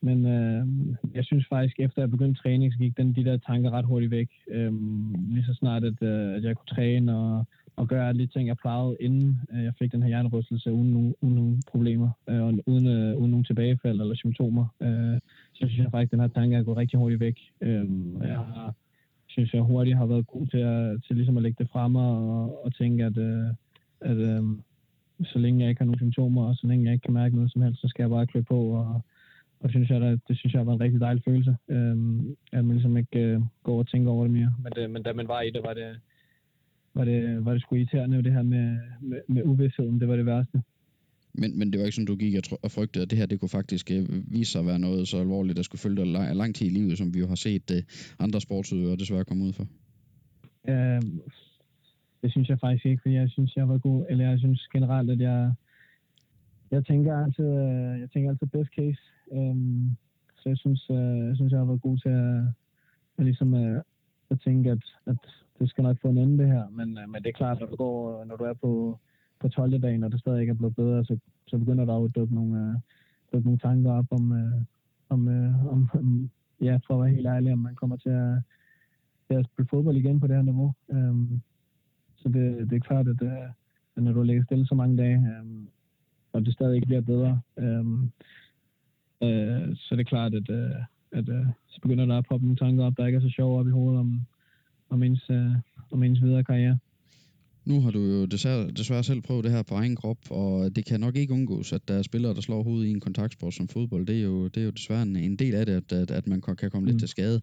men øh, jeg synes faktisk, efter jeg begyndte træning, så gik den, de der tanker ret hurtigt væk. Øhm, lige så snart, at, øh, at jeg kunne træne og, og gøre alle de ting, jeg plejede, inden øh, jeg fik den her hjernerystelse, uden, nogen, uden nogen problemer, øh, og uden, øh, uden nogen tilbagefald eller symptomer. Øh, så synes jeg faktisk, at den her tanke er gået rigtig hurtigt væk. Øh, jeg har, synes, jeg hurtigt har været god til at, til ligesom at lægge det frem og, og tænke, at, øh, at øh, så længe jeg ikke har nogen symptomer, og så længe jeg ikke kan mærke noget som helst, så skal jeg bare klø på. Og, og det synes jeg, at det synes jeg var en rigtig dejlig følelse, øh, at man ligesom ikke øh, går og tænker over det mere. Men, det, men da man var i det, var det, var det, var det sgu irriterende, det her med, med, med uvidsheden, det var det værste. Men, men det var ikke sådan, du gik og frygtede, at det her det kunne faktisk øh, vise sig at være noget så alvorligt, der skulle følge dig lang, lang tid i livet, som vi jo har set uh, andre sportsudøvere desværre komme ud for? Uh, det synes jeg faktisk ikke, fordi jeg synes, jeg var god, eller jeg synes generelt, at jeg, jeg tænker altid, uh, jeg tænker altid best case. Um, så jeg synes, uh, jeg synes, jeg har været god til at, at ligesom uh, at tænke, at, at det skal nok få en ende det her, men, øh, men det er klart, når du går, når du er på på 12. dagen, og det stadig ikke er blevet bedre, så, så begynder der jo at dukke nogle, øh, dukke nogle tanker op om, øh, om, øh, om, ja, for at være helt ærlig, om man kommer til at, til at spille fodbold igen på det her niveau. Øhm, så det, det er klart, at, at når du ligger stille så mange dage, um, og det stadig ikke bliver bedre, um, øh, så det er klart, at, øh, at, at uh, så begynder der at poppe nogle tanker op, der ikke er så sjove op i hovedet om, om, ens, uh, om ens videre karriere. Nu har du jo desværre, desværre selv prøvet det her på egen krop, og det kan nok ikke undgås, at der er spillere, der slår hovedet i en kontaktsport som fodbold. Det er jo, det er jo desværre en, en del af det, at, at, at man kan komme mm. lidt til skade.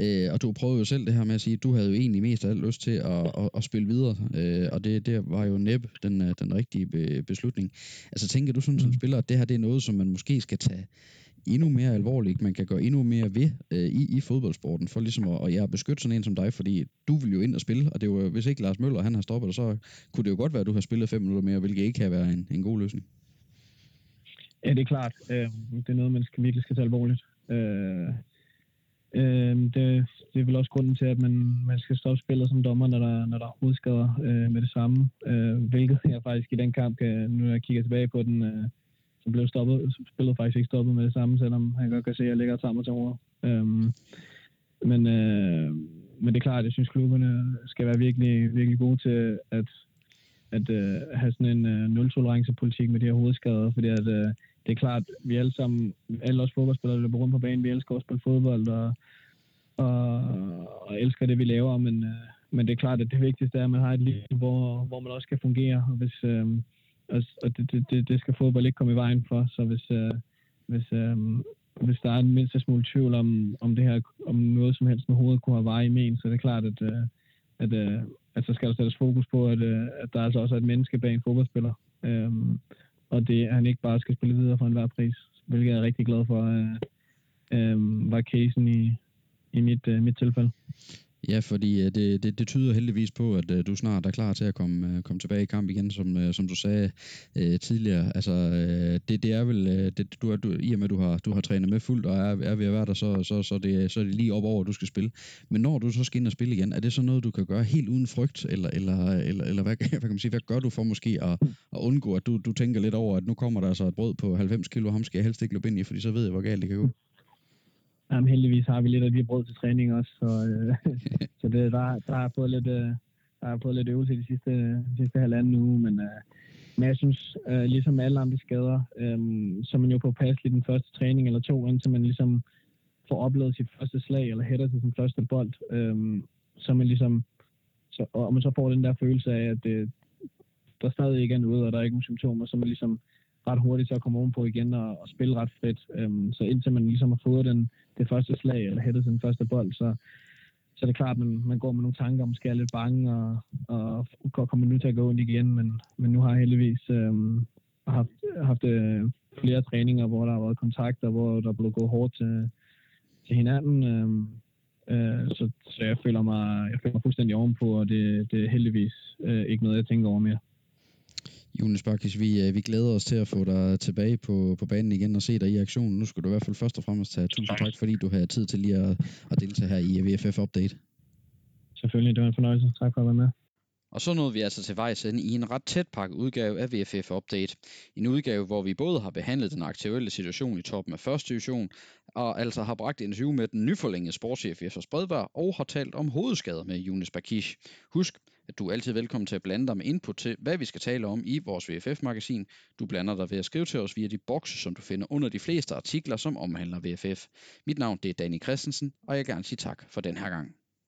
Øh, og du prøvede jo selv det her med at sige, at du havde jo egentlig mest af alt lyst til at, at, at spille videre, øh, og det, det var jo næppe den, den rigtige beslutning. Altså tænker du sådan mm. som spiller, at det her det er noget, som man måske skal tage endnu mere alvorligt, man kan gøre endnu mere ved øh, i, i fodboldsporten, for ligesom at, og ja, beskytte sådan en som dig, fordi du vil jo ind og spille, og det var, hvis ikke Lars Møller han har stoppet så kunne det jo godt være, at du har spillet fem minutter mere, hvilket ikke kan være en, en god løsning. Ja, det er klart. Øh, det er noget, man skal, virkelig skal tage alvorligt. Øh, øh, det, det er vel også grunden til, at man, man skal stoppe spillet som dommer, når der, når der er hovedskader øh, med det samme. Øh, hvilket jeg faktisk i den kamp, kan, nu jeg kigger tilbage på den, øh, så blev stoppet, spillet faktisk ikke stoppet med det samme, selvom han godt kan se, at jeg ligger sammen til over. Øhm, men, øh, men det er klart, at jeg synes, klubberne skal være virkelig, virkelig gode til at, at øh, have sådan en øh, nul-tolerance-politik med de her hovedskader, fordi at, øh, det er klart, at vi alle sammen, alle os fodboldspillere, der løber rundt på banen, vi elsker at spille fodbold og, og, og elsker det, vi laver, men, øh, men det er klart, at det vigtigste er, at man har et liv, hvor, hvor man også kan fungere, og hvis, øh, og, og det, det, det skal fodbold ikke komme i vejen for. Så hvis, øh, hvis, øh, hvis der er en mindste smule tvivl om, om det her, om noget som helst med hovedet kunne have veje i men, så er det klart, at, øh, at, øh, at så skal der sættes fokus på, at, øh, at der altså også er et menneske bag en fodboldspiller. Øh, og det, at han ikke bare skal spille videre for enhver pris, hvilket jeg er rigtig glad for, øh, øh, var casen i, i mit, øh, mit tilfælde. Ja, fordi øh, det, det, det tyder heldigvis på, at øh, du snart er klar til at komme, øh, komme tilbage i kamp igen, som, som du sagde øh, tidligere. Altså, det, det er vel, det, du er, du, i og med at du har, du har trænet med fuldt og er, er ved at være der, så, så, så, det, så er det lige op over, at du skal spille. Men når du så skal ind og spille igen, er det så noget, du kan gøre helt uden frygt, eller, eller, eller, eller hvad, hvad, kan man sige, hvad gør du for måske at, at undgå, at du, du tænker lidt over, at nu kommer der altså et brød på 90 kilo, ham skal jeg helst ikke løbe ind i, fordi så ved jeg, hvor galt det kan gå. Jamen, heldigvis har vi lidt af de brød til træning også, så, øh, så det, der, der har fået lidt, øh, der har fået lidt øvelse de sidste, de sidste halvanden uge, men, øh, men jeg synes, øh, ligesom alle andre skader, øh, så man jo på pas i den første træning eller to, indtil man ligesom får oplevet sit første slag, eller hætter til sin første bold, øh, så man ligesom, så, og man så får den der følelse af, at det, der stadig ikke er noget, og der er ikke nogen symptomer, så man ligesom ret hurtigt til at komme ovenpå igen og, og spille ret frit. Øhm, så indtil man ligesom har fået den, det første slag, eller hættet den første bold, så, så er det klart, at man, man går med nogle tanker om, skal jeg lidt bange, og, og, og kommer nu til at gå ondt igen, men, men nu har jeg heldigvis øh, haft, haft øh, flere træninger, hvor der har været kontakter, hvor der er blevet gået hårdt til, til hinanden. øh, øh, så, så jeg føler mig, jeg føler mig fuldstændig ovenpå, og det, det er heldigvis øh, ikke noget, jeg tænker over mere. Jonas Bakkis, vi, øh, vi glæder os til at få dig tilbage på, på banen igen og se dig i aktion. Nu skal du i hvert fald først og fremmest tage tusind tak, fordi du havde tid til lige at, at deltage her i VFF Update. Selvfølgelig, det var en fornøjelse. Tak for at være med. Og så nåede vi altså til vejs ende i en ret tæt pakket udgave af VFF Update. En udgave, hvor vi både har behandlet den aktuelle situation i toppen af første division, og altså har bragt interview med den nyforlængede sportschef Jesper Spredberg, og har talt om hovedskader med Jonas Bakish. Husk, at du er altid velkommen til at blande dig med input til, hvad vi skal tale om i vores VFF-magasin. Du blander dig ved at skrive til os via de bokse, som du finder under de fleste artikler, som omhandler VFF. Mit navn det er Danny Christensen, og jeg vil gerne sige tak for den her gang.